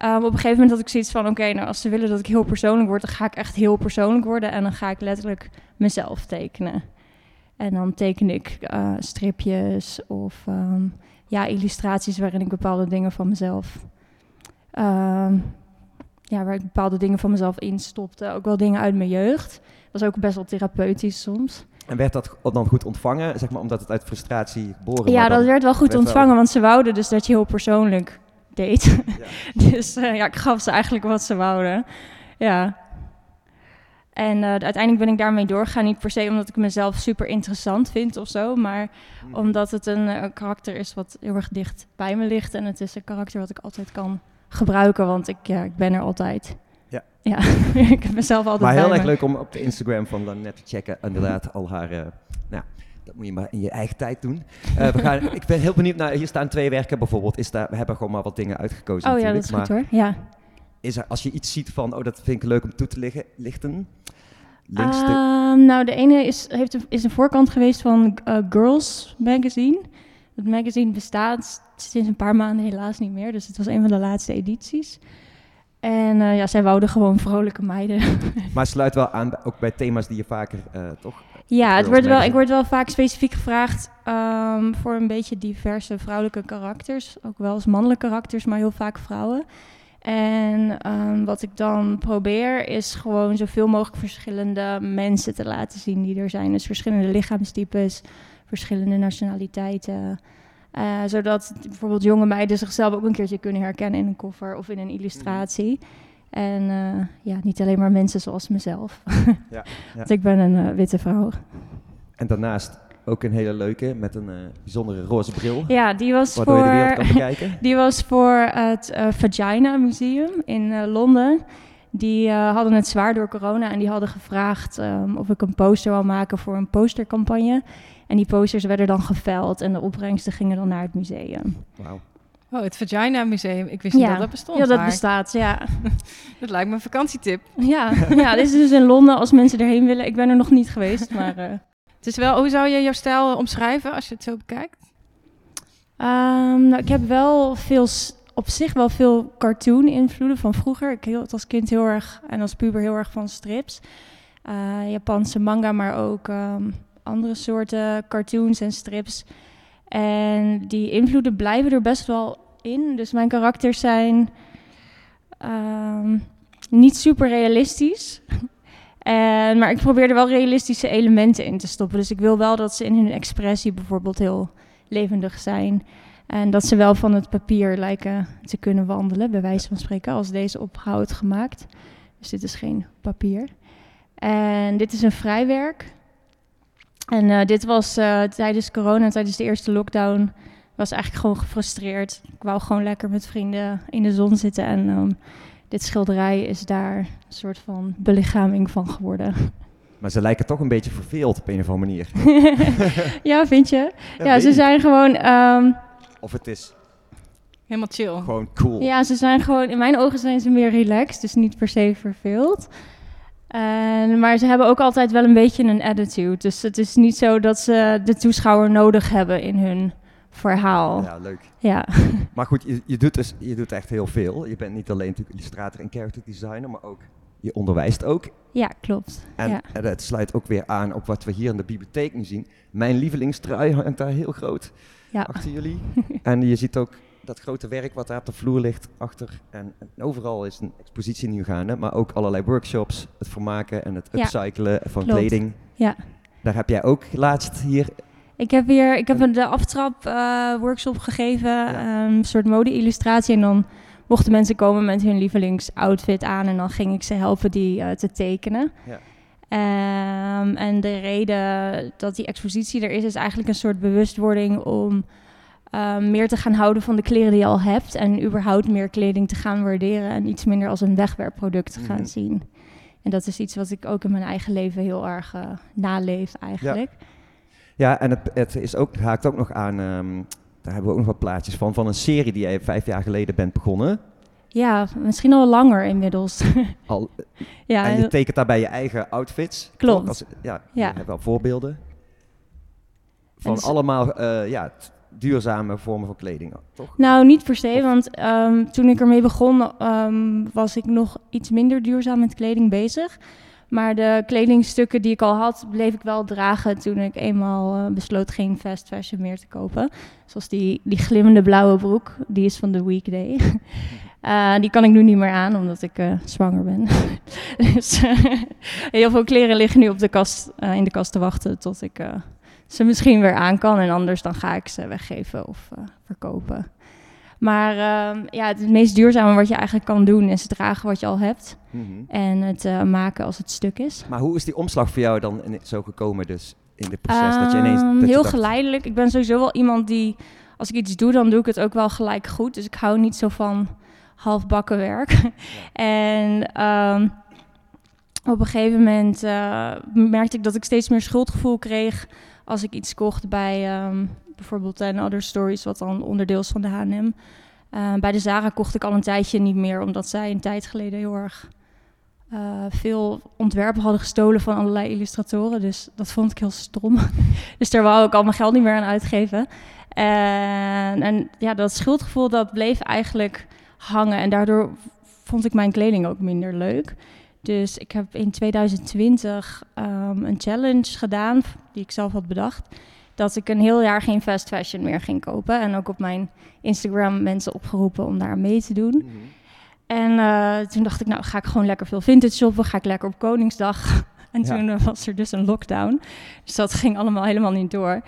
ehm, op een gegeven moment had ik zoiets van... oké, nou als ze willen dat ik heel persoonlijk word... dan ga ik echt heel persoonlijk worden... en dan ga ik letterlijk mezelf tekenen. En dan teken ik eh, stripjes of ehm, ja, illustraties... waarin ik bepaalde dingen van mezelf... ehm, ja, waar ik bepaalde dingen van mezelf instopte. Ook wel dingen uit mijn jeugd. was ook best wel therapeutisch soms. En werd dat dan goed ontvangen, zeg maar, omdat het uit frustratie geboren Ja, dat werd wel goed werd wel- ontvangen, want ze wouden dus dat je heel persoonlijk deed. Ja. dus eh, ja, ik gaf ze eigenlijk wat ze wouden. Ja. En eh, uiteindelijk ben ik daarmee doorgegaan. Niet per se omdat ik mezelf super interessant vind of zo, maar Hmm. omdat het een, eh, karakter is wat heel erg dicht bij me ligt. En het is een karakter wat ik altijd kan gebruiken, want ik, ja, ik ben er altijd. Ja. Ja, ik heb mezelf altijd Maar heel erg me. leuk om op de Instagram van Lanette te checken. Inderdaad, al haar... eh, nou, dat moet je maar in je eigen tijd doen. Eh, we gaan, ik ben heel benieuwd naar... Hier staan twee werken bijvoorbeeld. Is daar, we hebben gewoon maar wat dingen uitgekozen Oh ja, dat is goed hoor. Ja. is er, als je iets ziet van... Oh, dat vind ik leuk om toe te liggen, lichten. Links de... Ehm, nou, de ene is, heeft een, is een voorkant geweest van eh, Girls Magazine. Het magazine bestaat sinds een paar maanden helaas niet meer. Dus het was een van de laatste edities. En eh, ja, zij wouden gewoon vrolijke meiden. Maar sluit wel aan, ook bij thema's die je vaker, eh, toch? ja, het wordt wel, ik word wel vaak specifiek gevraagd ehm, voor een beetje diverse vrouwelijke karakters. Ook wel eens mannelijke karakters, maar heel vaak vrouwen. En ehm, wat ik dan probeer is gewoon zoveel mogelijk verschillende mensen te laten zien die er zijn. Dus verschillende lichaamstypes, verschillende nationaliteiten. Eh, zodat bijvoorbeeld jonge meiden zichzelf ook een keertje kunnen herkennen in een koffer of in een illustratie. En eh, ja, niet alleen maar mensen zoals mezelf. Ja, Want ik ben een eh, witte vrouw. En daarnaast ook een hele leuke met een bijzondere roze bril. Ja, die was Waardoor je de wereld voor, kan bekijken. die was voor het Vagina Museum in Londen. Die eh, hadden het zwaar door corona en die hadden gevraagd ehm, of ik een poster wil maken voor een postercampagne. En die posters werden dan geveld en de opbrengsten gingen dan naar het museum. Wauw. Oh, het Vagina Museum. Ik wist niet dat dat bestond. ja, dat maar bestaat, ja. Dat lijkt me een vakantietip. Ja, ja, dit is dus in Londen als mensen erheen willen. Ik ben er nog niet geweest, maar... eh, Het is wel, hoe zou je jouw stijl omschrijven als je het zo bekijkt? Ehm, nou, ik heb wel veel, op zich wel veel cartoon-invloeden van vroeger. Ik hield als kind heel erg en als puber heel erg van strips. Eh, Japanse manga, maar ook ehm, andere soorten cartoons en strips. En die invloeden blijven er best wel in. Dus mijn karakters zijn ehm, niet super realistisch. En, maar ik probeer er wel realistische elementen in te stoppen. Dus ik wil wel dat ze in hun expressie bijvoorbeeld heel levendig zijn. En dat ze wel van het papier lijken te kunnen wandelen, bij wijze van spreken, als deze op hout gemaakt. Dus dit is geen papier. En dit is een vrijwerk. En eh, dit was eh, tijdens corona, tijdens de eerste lockdown, was eigenlijk gewoon gefrustreerd. Ik wou gewoon lekker met vrienden in de zon zitten. En ehm, dit schilderij is daar een soort van belichaming van geworden. Maar ze lijken toch een beetje verveeld op een of andere manier. ja, vind je? Ja, ze zijn gewoon. ehm, Of het is Helemaal chill. gewoon cool. Ja, ze zijn gewoon, in mijn ogen zijn ze meer relaxed, dus niet per se verveeld. En, maar ze hebben ook altijd wel een beetje een attitude. Dus het is niet zo dat ze de toeschouwer nodig hebben in hun verhaal. Ja, Ja, leuk. Maar goed, je, je, doet dus, je doet echt heel veel. Je bent niet alleen natuurlijk illustrator en character designer, maar ook je onderwijst ook. ja klopt. En, ja. en het sluit ook weer aan op wat we hier in de bibliotheek nu zien. Mijn lievelingstrui hangt daar heel groot Ja. achter jullie. en je ziet ook dat grote werk wat daar op de vloer ligt achter. En, en overal is een expositie nu gaande, maar ook allerlei workshops, het vermaken en het Ja, upcyclen van klopt. kleding. Ja. Daar heb jij ook laatst hier. Ik heb weer, ik heb een de aftrap eh, workshop gegeven, Ja. ehm, een soort mode-illustratie. En dan mochten mensen komen met hun lievelingsoutfit aan en dan ging ik ze helpen die eh, te tekenen. Ja. Ehm, en de reden dat die expositie er is, is eigenlijk een soort bewustwording om ehm, meer te gaan houden van de kleren die je al hebt. En überhaupt meer kleding te gaan waarderen en iets minder als een wegwerpproduct te gaan Mhm. zien. En dat is iets wat ik ook in mijn eigen leven heel erg eh, naleef eigenlijk. Ja, en het, het is ook, haakt ook nog aan. ehm, daar hebben we ook nog wat plaatjes van. Van een serie die jij vijf jaar geleden bent begonnen. Ja, misschien al langer inmiddels. Al, ja, en je tekent daarbij je eigen outfits. Klopt. Als, ja, Ja. je hebt wel voorbeelden. Van En s- allemaal eh, ja, duurzame vormen van kleding, toch? nou niet per se, want ehm, toen ik ermee begon ehm, was ik nog iets minder duurzaam met kleding bezig. Maar de kledingstukken die ik al had, bleef ik wel dragen toen ik eenmaal eh, besloot geen fast fashion meer te kopen. Zoals die, die glimmende blauwe broek, die is van de weekday. Eh, die kan ik nu niet meer aan, omdat ik eh, zwanger ben. dus eh, heel veel kleren liggen nu op de kast, in de kast te wachten tot ik ze misschien weer aan kan. En anders dan ga ik ze weggeven of verkopen. Maar ehm, ja, het meest duurzame wat je eigenlijk kan doen is dragen wat je al hebt. Mhm. En het maken als het stuk is. Maar hoe is die omslag voor jou dan in- zo gekomen dus in dit proces? dat je ineens, Ehm, je heel dacht, geleidelijk. Ik ben sowieso wel iemand die, als ik iets doe, dan doe ik het ook wel gelijk goed. Dus ik hou niet zo van halfbakken werk. en ehm, op een gegeven moment eh, merkte ik dat ik steeds meer schuldgevoel kreeg als ik iets kocht bij ehm, bijvoorbeeld Ten Other Stories, wat dan onderdeel is van de H&M. Eh, bij de Zara kocht ik al een tijdje niet meer, omdat zij een tijd geleden heel erg eh, veel ontwerpen hadden gestolen van allerlei illustratoren. Dus dat vond ik heel stom. dus daar wou ik al mijn geld niet meer aan uitgeven. En, en ja, dat schuldgevoel dat bleef eigenlijk hangen. En daardoor vond ik mijn kleding ook minder leuk. Dus ik heb in 2020 ehm, een challenge gedaan, die ik zelf had bedacht. Dat ik een heel jaar geen fast fashion meer ging kopen. En ook op mijn Instagram mensen opgeroepen om daar mee te doen. Mhm. En eh, toen dacht ik, nou ga ik gewoon lekker veel vintage shoppen. Ga ik lekker op Koningsdag. En toen eh, was er dus een lockdown. Dus dat ging allemaal helemaal niet door.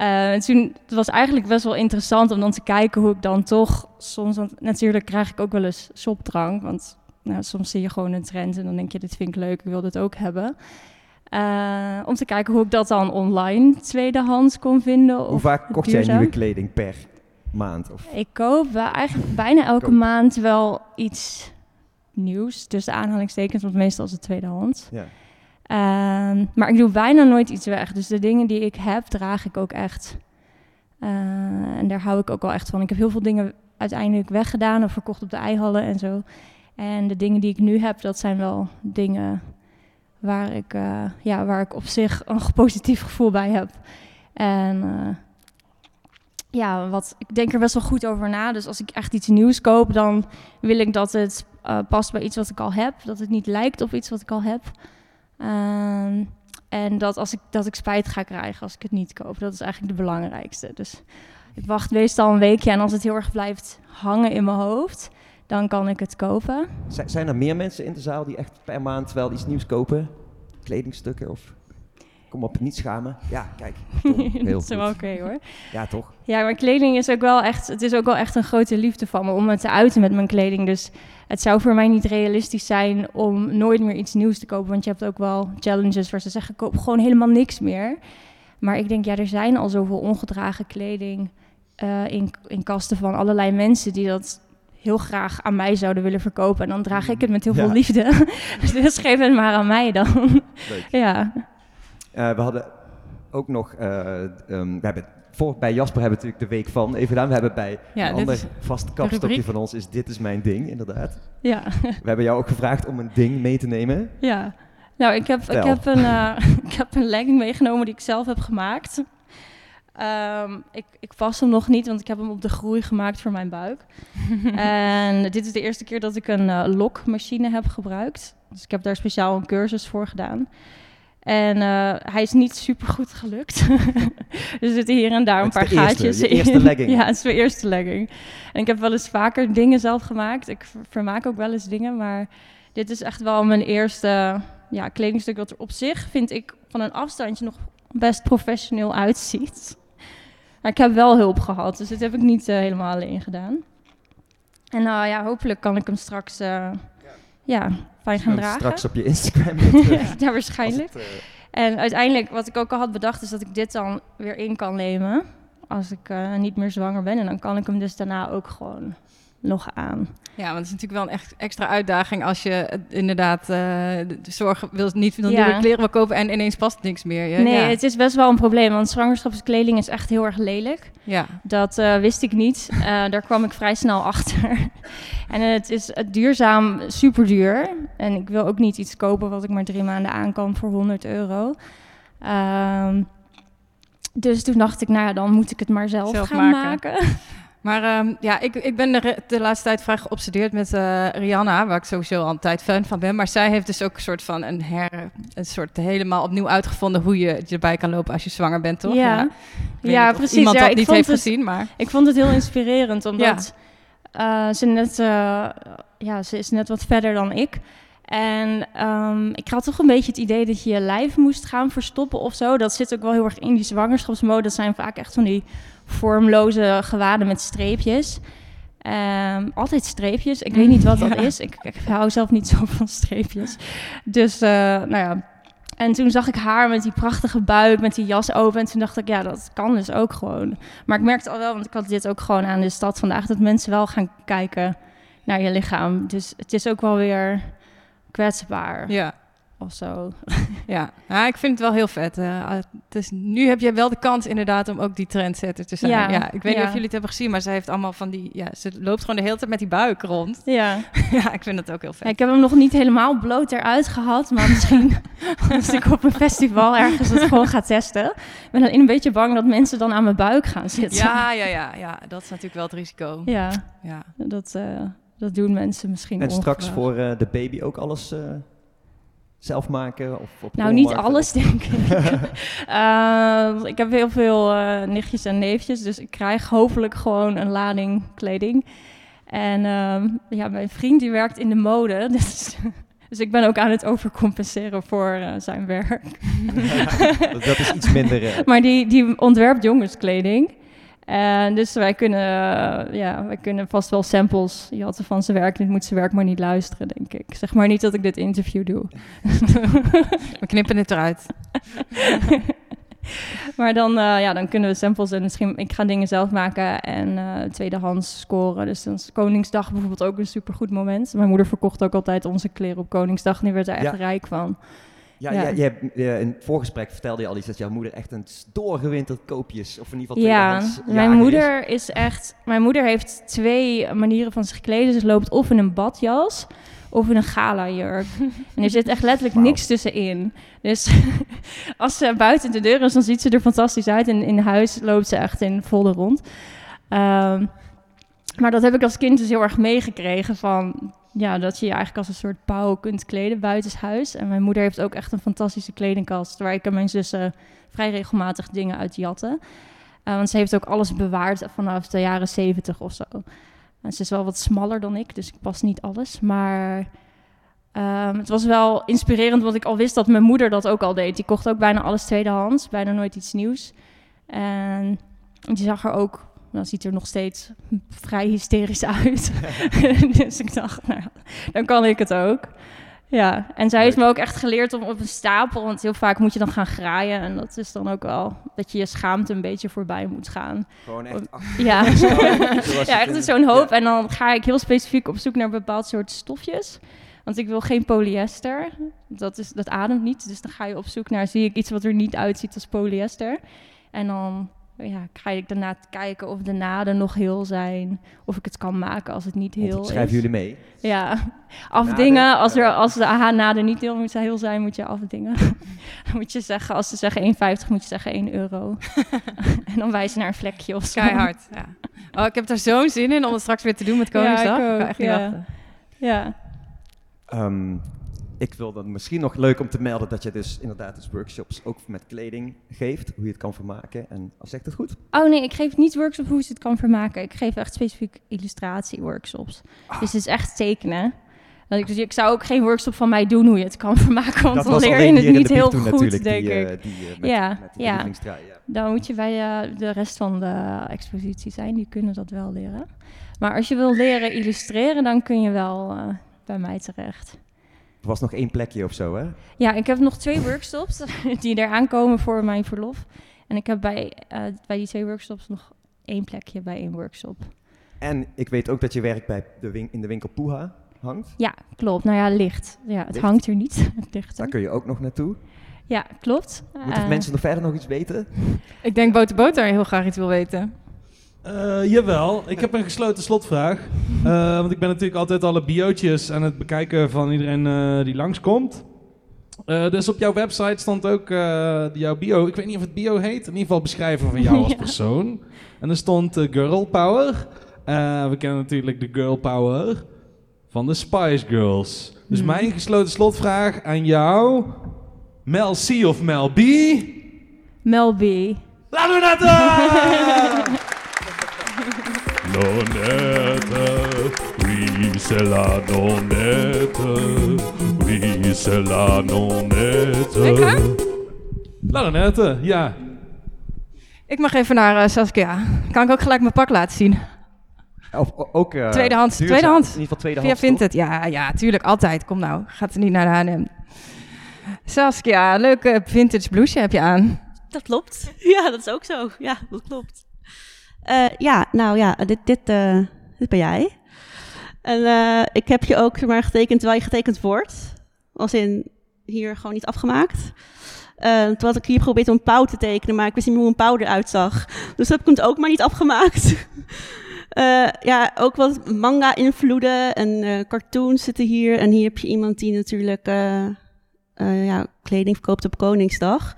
Eh, en toen het was eigenlijk best wel interessant om dan te kijken hoe ik dan toch soms, want natuurlijk krijg ik ook wel eens shopdrang, want nou, soms zie je gewoon een trend en dan denk je, dit vind ik leuk, ik wil dit ook hebben. Eh, om te kijken hoe ik dat dan online tweedehands kon vinden. Hoe vaak kocht jij nieuwe kleding per maand? Of, Ik koop eigenlijk bijna elke Koop. maand wel iets nieuws. Dus de aanhalingstekens, want meestal is het tweedehands. ja. Ehm, maar ik doe bijna nooit iets weg. Dus de dingen die ik heb, draag ik ook echt. Eh, en daar hou ik ook wel echt van. Ik heb heel veel dingen uiteindelijk weggedaan of verkocht op de eihallen en zo. En de dingen die ik nu heb, dat zijn wel dingen waar ik, eh, ja, waar ik op zich een positief gevoel bij heb. En eh, ja, wat, ik denk er best wel goed over na. Dus als ik echt iets nieuws koop, dan wil ik dat het past bij iets wat ik al heb. Dat het niet lijkt op iets wat ik al heb. Ehm, en dat, als ik, dat ik spijt ga krijgen als ik het niet koop. Dat is eigenlijk de belangrijkste. Dus ik wacht meestal een weekje en als het heel erg blijft hangen in mijn hoofd, dan kan ik het kopen. Zijn er meer mensen in de zaal die echt per maand wel iets nieuws kopen? Kledingstukken of... Kom op, niet schamen. Ja, kijk. Tom, heel dat is wel oké hoor. Ja, toch? Ja, maar kleding is ook wel echt, het is ook wel echt een grote liefde van me om me te uiten met mijn kleding. Dus het zou voor mij niet realistisch zijn om nooit meer iets nieuws te kopen. Want je hebt ook wel challenges waar ze zeggen, koop gewoon helemaal niks meer. Maar ik denk, ja, er zijn al zoveel ongedragen kleding eh, in, in kasten van allerlei mensen die dat heel graag aan mij zouden willen verkopen. En dan draag ik het met heel Ja. veel liefde. dus geef het maar aan mij dan. Leuk. ja. Eh, we hadden ook nog... eh, ehm, we hebben, voor, bij Jasper hebben we natuurlijk de week van even gedaan. We hebben bij Ja, een ander vast kapstokje van ons is Dit is mijn ding, inderdaad. ja. We hebben jou ook gevraagd om een ding mee te nemen. Ja, nou, ik heb, ik heb, een, eh, ik heb een legging meegenomen die ik zelf heb gemaakt. Ehm, ik, ik pas hem nog niet, want ik heb hem op de groei gemaakt voor mijn buik. en dit is de eerste keer dat ik een eh, lokmachine heb gebruikt. Dus ik heb daar speciaal een cursus voor gedaan. En eh, hij is niet super goed gelukt. er zitten hier en daar een paar eerste, gaatjes je in. eerste legging. ja, het is mijn eerste legging. En ik heb wel eens vaker dingen zelf gemaakt. Ik ver- vermaak ook wel eens dingen, maar dit is echt wel mijn eerste ja, kledingstuk wat er op zich, vind ik, van een afstandje nog best professioneel uitziet. Maar ik heb wel hulp gehad, dus dit heb ik niet eh, helemaal alleen gedaan. En nou ja, hopelijk kan ik hem straks eh, ja, fijn gaan dragen. Straks op je Instagram. ja, waarschijnlijk. het, eh, En uiteindelijk, wat ik ook al had bedacht, is dat ik dit dan weer in kan nemen. Als ik eh, niet meer zwanger ben. En dan kan ik hem dus daarna ook gewoon nog aan. Ja, want het is natuurlijk wel een echt extra uitdaging als je inderdaad de de zorg wil, niet veel Ja. nieuwe kleren wil kopen en ineens past niks meer. Nee, ja. het is best wel een probleem. Want zwangerschapskleding is echt heel erg lelijk. ja. Dat eh, wist ik niet. Eh, daar kwam ik vrij snel achter. en het is duurzaam super duur. En ik wil ook niet iets kopen wat ik maar drie maanden aan kan voor 100 euro. Ehm, dus toen dacht ik, nou ja, dan moet ik het maar zelf, Zelf gaan maken. maken. Maar ehm, ja, ik, ik ben de, de laatste tijd vrij geobsedeerd met eh, Rihanna, waar ik sowieso al een tijd fan van ben. Maar zij heeft dus ook een soort van een her, een soort helemaal opnieuw uitgevonden hoe je erbij kan lopen als je zwanger bent, toch? Ja. Ja, precies. Iemand Ja, dat ik niet vond heeft het- gezien, maar Ik vond het heel inspirerend, omdat eh, ze net, eh, ja, ze is net wat verder dan ik. En ehm, ik had toch een beetje het idee dat je je lijf moest gaan verstoppen of zo. Dat zit ook wel heel erg in die zwangerschapsmode. Dat zijn vaak echt van die vormloze gewaden met streepjes. Ehm, altijd streepjes. Ik weet niet wat dat is. Ik, ik hou zelf niet zo van streepjes. Dus, eh, nou ja. En toen zag ik haar met die prachtige buik, met die jas open. En toen dacht ik, ja, dat kan dus ook gewoon. Maar ik merkte al wel, want ik had dit ook gewoon aan de stad vandaag, dat mensen wel gaan kijken naar je lichaam. Dus het is ook wel weer kwetsbaar ja. of zo. Ja. ja, ik vind het wel heel vet. het is, nu heb je wel de kans inderdaad om ook die trendsetter te zijn. Ja, Ja, ik weet niet of jullie het hebben gezien, maar ze heeft allemaal van die... Ja, ze loopt gewoon de hele tijd met die buik rond. Ja. ja, ik vind het ook heel vet. Ja, ik heb hem nog niet helemaal bloot eruit gehad, maar misschien als ik op een festival ergens het gewoon ga testen. Ik ben alleen een beetje bang dat mensen dan aan mijn buik gaan zitten. Ja, ja, ja, ja, dat is natuurlijk wel het risico. Ja, Ja. dat, eh, dat doen mensen misschien En straks voor eh, de baby ook alles eh, zelf maken? Of op Nou, niet alles, denk ik. Eh, ik heb heel veel eh, nichtjes en neefjes, dus ik krijg hopelijk gewoon een lading kleding. En ehm, ja, mijn vriend die werkt in de mode, dus Dus ik ben ook aan het overcompenseren voor zijn werk. dat, dat is iets minder... Maar die, die ontwerpt jongenskleding. En dus wij kunnen, eh, ja, wij kunnen vast wel samples jatten van zijn werk. Dit moet zijn werk maar niet luisteren, denk ik. Zeg maar niet dat ik dit interview doe. We knippen het eruit. Maar dan, eh, ja, dan kunnen we samples en misschien... Ik ga dingen zelf maken en eh, tweedehands scoren. Dus dan is Koningsdag bijvoorbeeld ook een supergoed moment. Mijn moeder verkocht ook altijd onze kleren op Koningsdag. En die werd er echt Ja. rijk van. Ja, Ja. Je, eh, in het voorgesprek vertelde je al iets dat jouw moeder echt een doorgewinterd koopjes, of in ieder geval Ja, mijn moeder is echt... Mijn moeder heeft twee manieren van zich kleden. Ze loopt of in een badjas of in een gala-jurk. en er zit echt letterlijk niks tussenin. Dus als ze buiten de deur is, dan ziet ze er fantastisch uit. En in huis loopt ze echt in volle rond. Ehm, maar dat heb ik als kind dus heel erg meegekregen van... Ja, dat je je eigenlijk als een soort pauw kunt kleden buitenshuis. En mijn moeder heeft ook echt een fantastische kledingkast... waar ik en mijn zussen vrij regelmatig dingen uit jatten. Eh, want ze heeft ook alles bewaard vanaf de jaren zeventig of zo. En ze is wel wat smaller dan ik, dus ik pas niet alles. Maar ehm, het was wel inspirerend, want ik al wist dat mijn moeder dat ook al deed. Die kocht ook bijna alles tweedehands, bijna nooit iets nieuws. En die zag er ook, nou, ziet er nog steeds vrij hysterisch uit. dus ik dacht, nou, dan kan ik het ook. Ja, en zij heeft me ook echt geleerd om op een stapel, want heel vaak moet je dan gaan graaien. En dat is dan ook wel dat je je schaamte een beetje voorbij moet gaan. Gewoon echt Ja, ja echt zo'n hoop. Ja. En dan ga ik heel specifiek op zoek naar bepaald soort stofjes. Want ik wil geen polyester. Dat, is, dat ademt niet. Dus dan ga je op zoek naar, zie ik iets wat er niet uitziet als polyester. En dan ja, ga ik daarna kijken of de naden nog heel zijn. Of ik het kan maken als het niet Want heel ik is. schrijf jullie mee. Ja, afdingen. Naden, Als, er, eh. als de AH-naden niet heel, moet- heel zijn, moet je afdingen. dan moet je zeggen, als ze zeggen 1,50, moet je zeggen 1 euro. en dan wijzen naar een vlekje of zo. Keihard, ja. Oh, ik heb er zo'n zin in om het straks weer te doen met Ja, ik Koningsdag. ik ook, kan echt niet ja. wachten. Ja. Ehm, ik wil dan misschien nog leuk om te melden dat je dus inderdaad dus workshops ook met kleding geeft, hoe je het kan vermaken. En zegt het goed? Oh nee, ik geef niet workshops hoe je het kan vermaken. Ik geef echt specifiek illustratie-workshops. Ah. Dus het is echt tekenen. Dat ik, dus ik zou ook geen workshop van mij doen hoe je het kan vermaken, want dat dan leer je het niet heel goed, denk die, ik. eh, die, eh, met, Ja, met die ja. lievelingstrui, ja. Dan moet je bij eh, de rest van de expositie zijn, die kunnen dat wel leren. Maar als je wil leren illustreren, dan kun je wel eh, bij mij terecht. Er was nog één plekje of zo, hè? Ja, ik heb nog twee workshops die eraan komen voor mijn verlof. En ik heb bij, eh, bij die twee workshops nog één plekje bij één workshop. En ik weet ook dat je werk bij de win- in de winkel Poeha hangt. Ja, klopt. Nou ja, licht. Ja, het Licht. hangt er niet. Het ligt Daar kun je ook nog naartoe. Ja, klopt. Moeten Eh, mensen nog verder nog iets weten? Ik denk Boter Boter heel graag iets wil weten. Eh, jawel, ik heb een gesloten slotvraag. Eh, want ik ben natuurlijk altijd alle biootjes aan het bekijken van iedereen eh, die langskomt. Dus op jouw website stond ook jouw bio. Ik weet niet of het bio heet. In ieder geval beschrijven van jou als Ja. persoon. En er stond Girl Power. We kennen natuurlijk de Girl Power van de Spice Girls. Dus Hmm. mijn gesloten slotvraag aan jou. Mel C of Mel B? Mel B. Laten we natten! Nonnette, c'est la nonnette, oui c'est la nonnette. Lekker? Larinette, ja. Ik mag even naar eh, Saskia. Kan ik ook gelijk mijn pak laten zien? Of ook... eh, Tweedehands, duurzaam. tweedehands. In ieder geval Via tweedehands, Vinted. Ja, ja, tuurlijk. Altijd. Kom nou. Gaat er niet naar de H&M. Saskia, leuke vintage blouseje heb je aan. Dat klopt. Ja, dat is ook zo. Ja, dat klopt. Eh, ja, nou ja, dit, dit, eh, dit ben jij. En eh, ik heb je ook maar, getekend terwijl je getekend wordt. Als in hier gewoon niet afgemaakt. Eh terwijl had ik hier geprobeerd om een pauw te tekenen, maar ik wist niet meer hoe een pauw eruit zag. Dus heb ik ook maar niet afgemaakt. Eh, ja, ook wat manga-invloeden en eh, cartoons zitten hier. En hier heb je iemand die natuurlijk ja, kleding verkoopt op Koningsdag.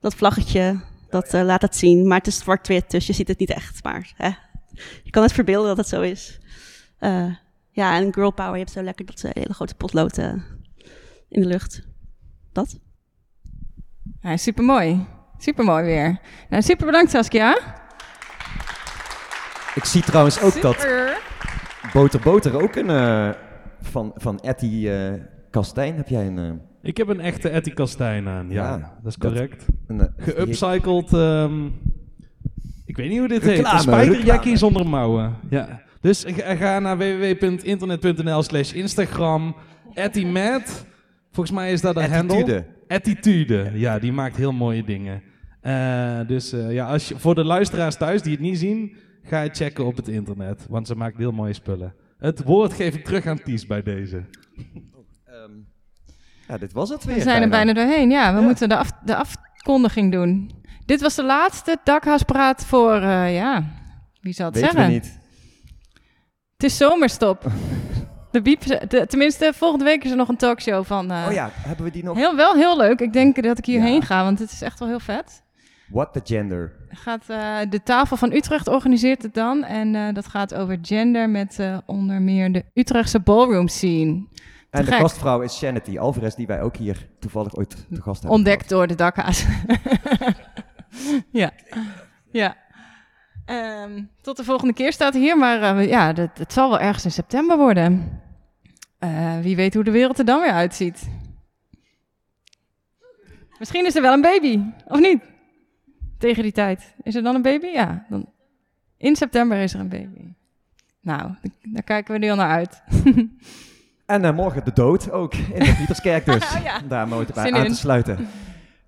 Dat vlaggetje, dat laat het zien. Maar het is zwart-wit, dus je ziet het niet echt. Maar hè, je kan het verbeelden dat het zo is. Ja, en girl power, je hebt zo lekker dat eh, hele grote potlood eh, in de lucht. Dat? Ja, supermooi. Supermooi weer. Nou, super bedankt Saskia. Ik zie trouwens ook dat. Boter Boter ook een, eh, van, van Etty eh, Kastijn, heb jij een... eh, Ik heb een echte Etty Kastijn aan. Ja, Ja, dat is correct. een Geupcycled. ehm, ik weet niet hoe dit heet. Een spijkerjackie zonder mouwen. Ja. Dus ga naar www.internet.nl slash Instagram. Ettymat. Volgens mij is dat een handle. Attitude. Attitude. Ja, die maakt heel mooie dingen. Eh, dus eh, ja, als je, voor de luisteraars thuis die het niet zien, ga je checken op het internet. Want ze maakt heel mooie spullen. Het woord geef ik terug aan Ties bij deze. Ehm, ja, dit was het weer. We zijn er bijna doorheen. Ja, we Ja. moeten de, af, de afkondiging doen. Dit was de laatste dakhuispraat voor, eh, ja, wie zal het Weten zeggen? we niet. Het is zomerstop. De biep, de- tenminste, volgende week is er nog een talkshow van. eh, Oh ja, hebben we die nog? heel, wel heel leuk. Ik denk dat ik hierheen Ja. ga, want het is echt wel heel vet. What the gender. Gaat, eh, de tafel van Utrecht organiseert het dan. En eh, dat gaat over gender met onder meer de Utrechtse ballroom scene. En de gastvrouw is Shanity Alvarez, die wij ook hier toevallig ooit te gast hebben. Ontdekt door de dakhaas. ja. ja. Ehm, tot de volgende keer staat hier, maar eh, ja, dat, het zal wel ergens in september worden. Eh, wie weet hoe de wereld er dan weer uitziet. Misschien is er wel een baby, of niet? Tegen die tijd. Is er dan een baby? Ja. Dan, in september is er een baby. Nou, daar kijken we nu al naar uit. En eh, morgen de dood ook, in de Pieterskerk dus. Oh ja. Daar mooi bij aan in. te sluiten.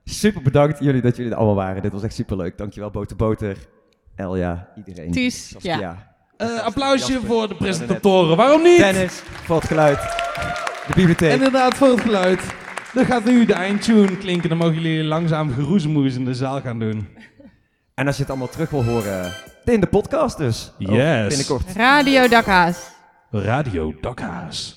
Super bedankt jullie dat jullie er allemaal waren. Dit was echt super leuk. Dankjewel Boter Boter, Elja, iedereen. Ties, Saskia. ja. Eh, applausje Jasper. voor de presentatoren. Waarom niet? Dennis, voor het geluid. De bibliotheek. Inderdaad, voor het geluid. Dan gaat nu de eindtune klinken. Dan mogen jullie langzaam geroezemoes in de zaal gaan doen. En als je het allemaal terug wil horen, in de podcast dus. Yes. Binnenkort. Radio Dakhaas. Radio Dakhaas.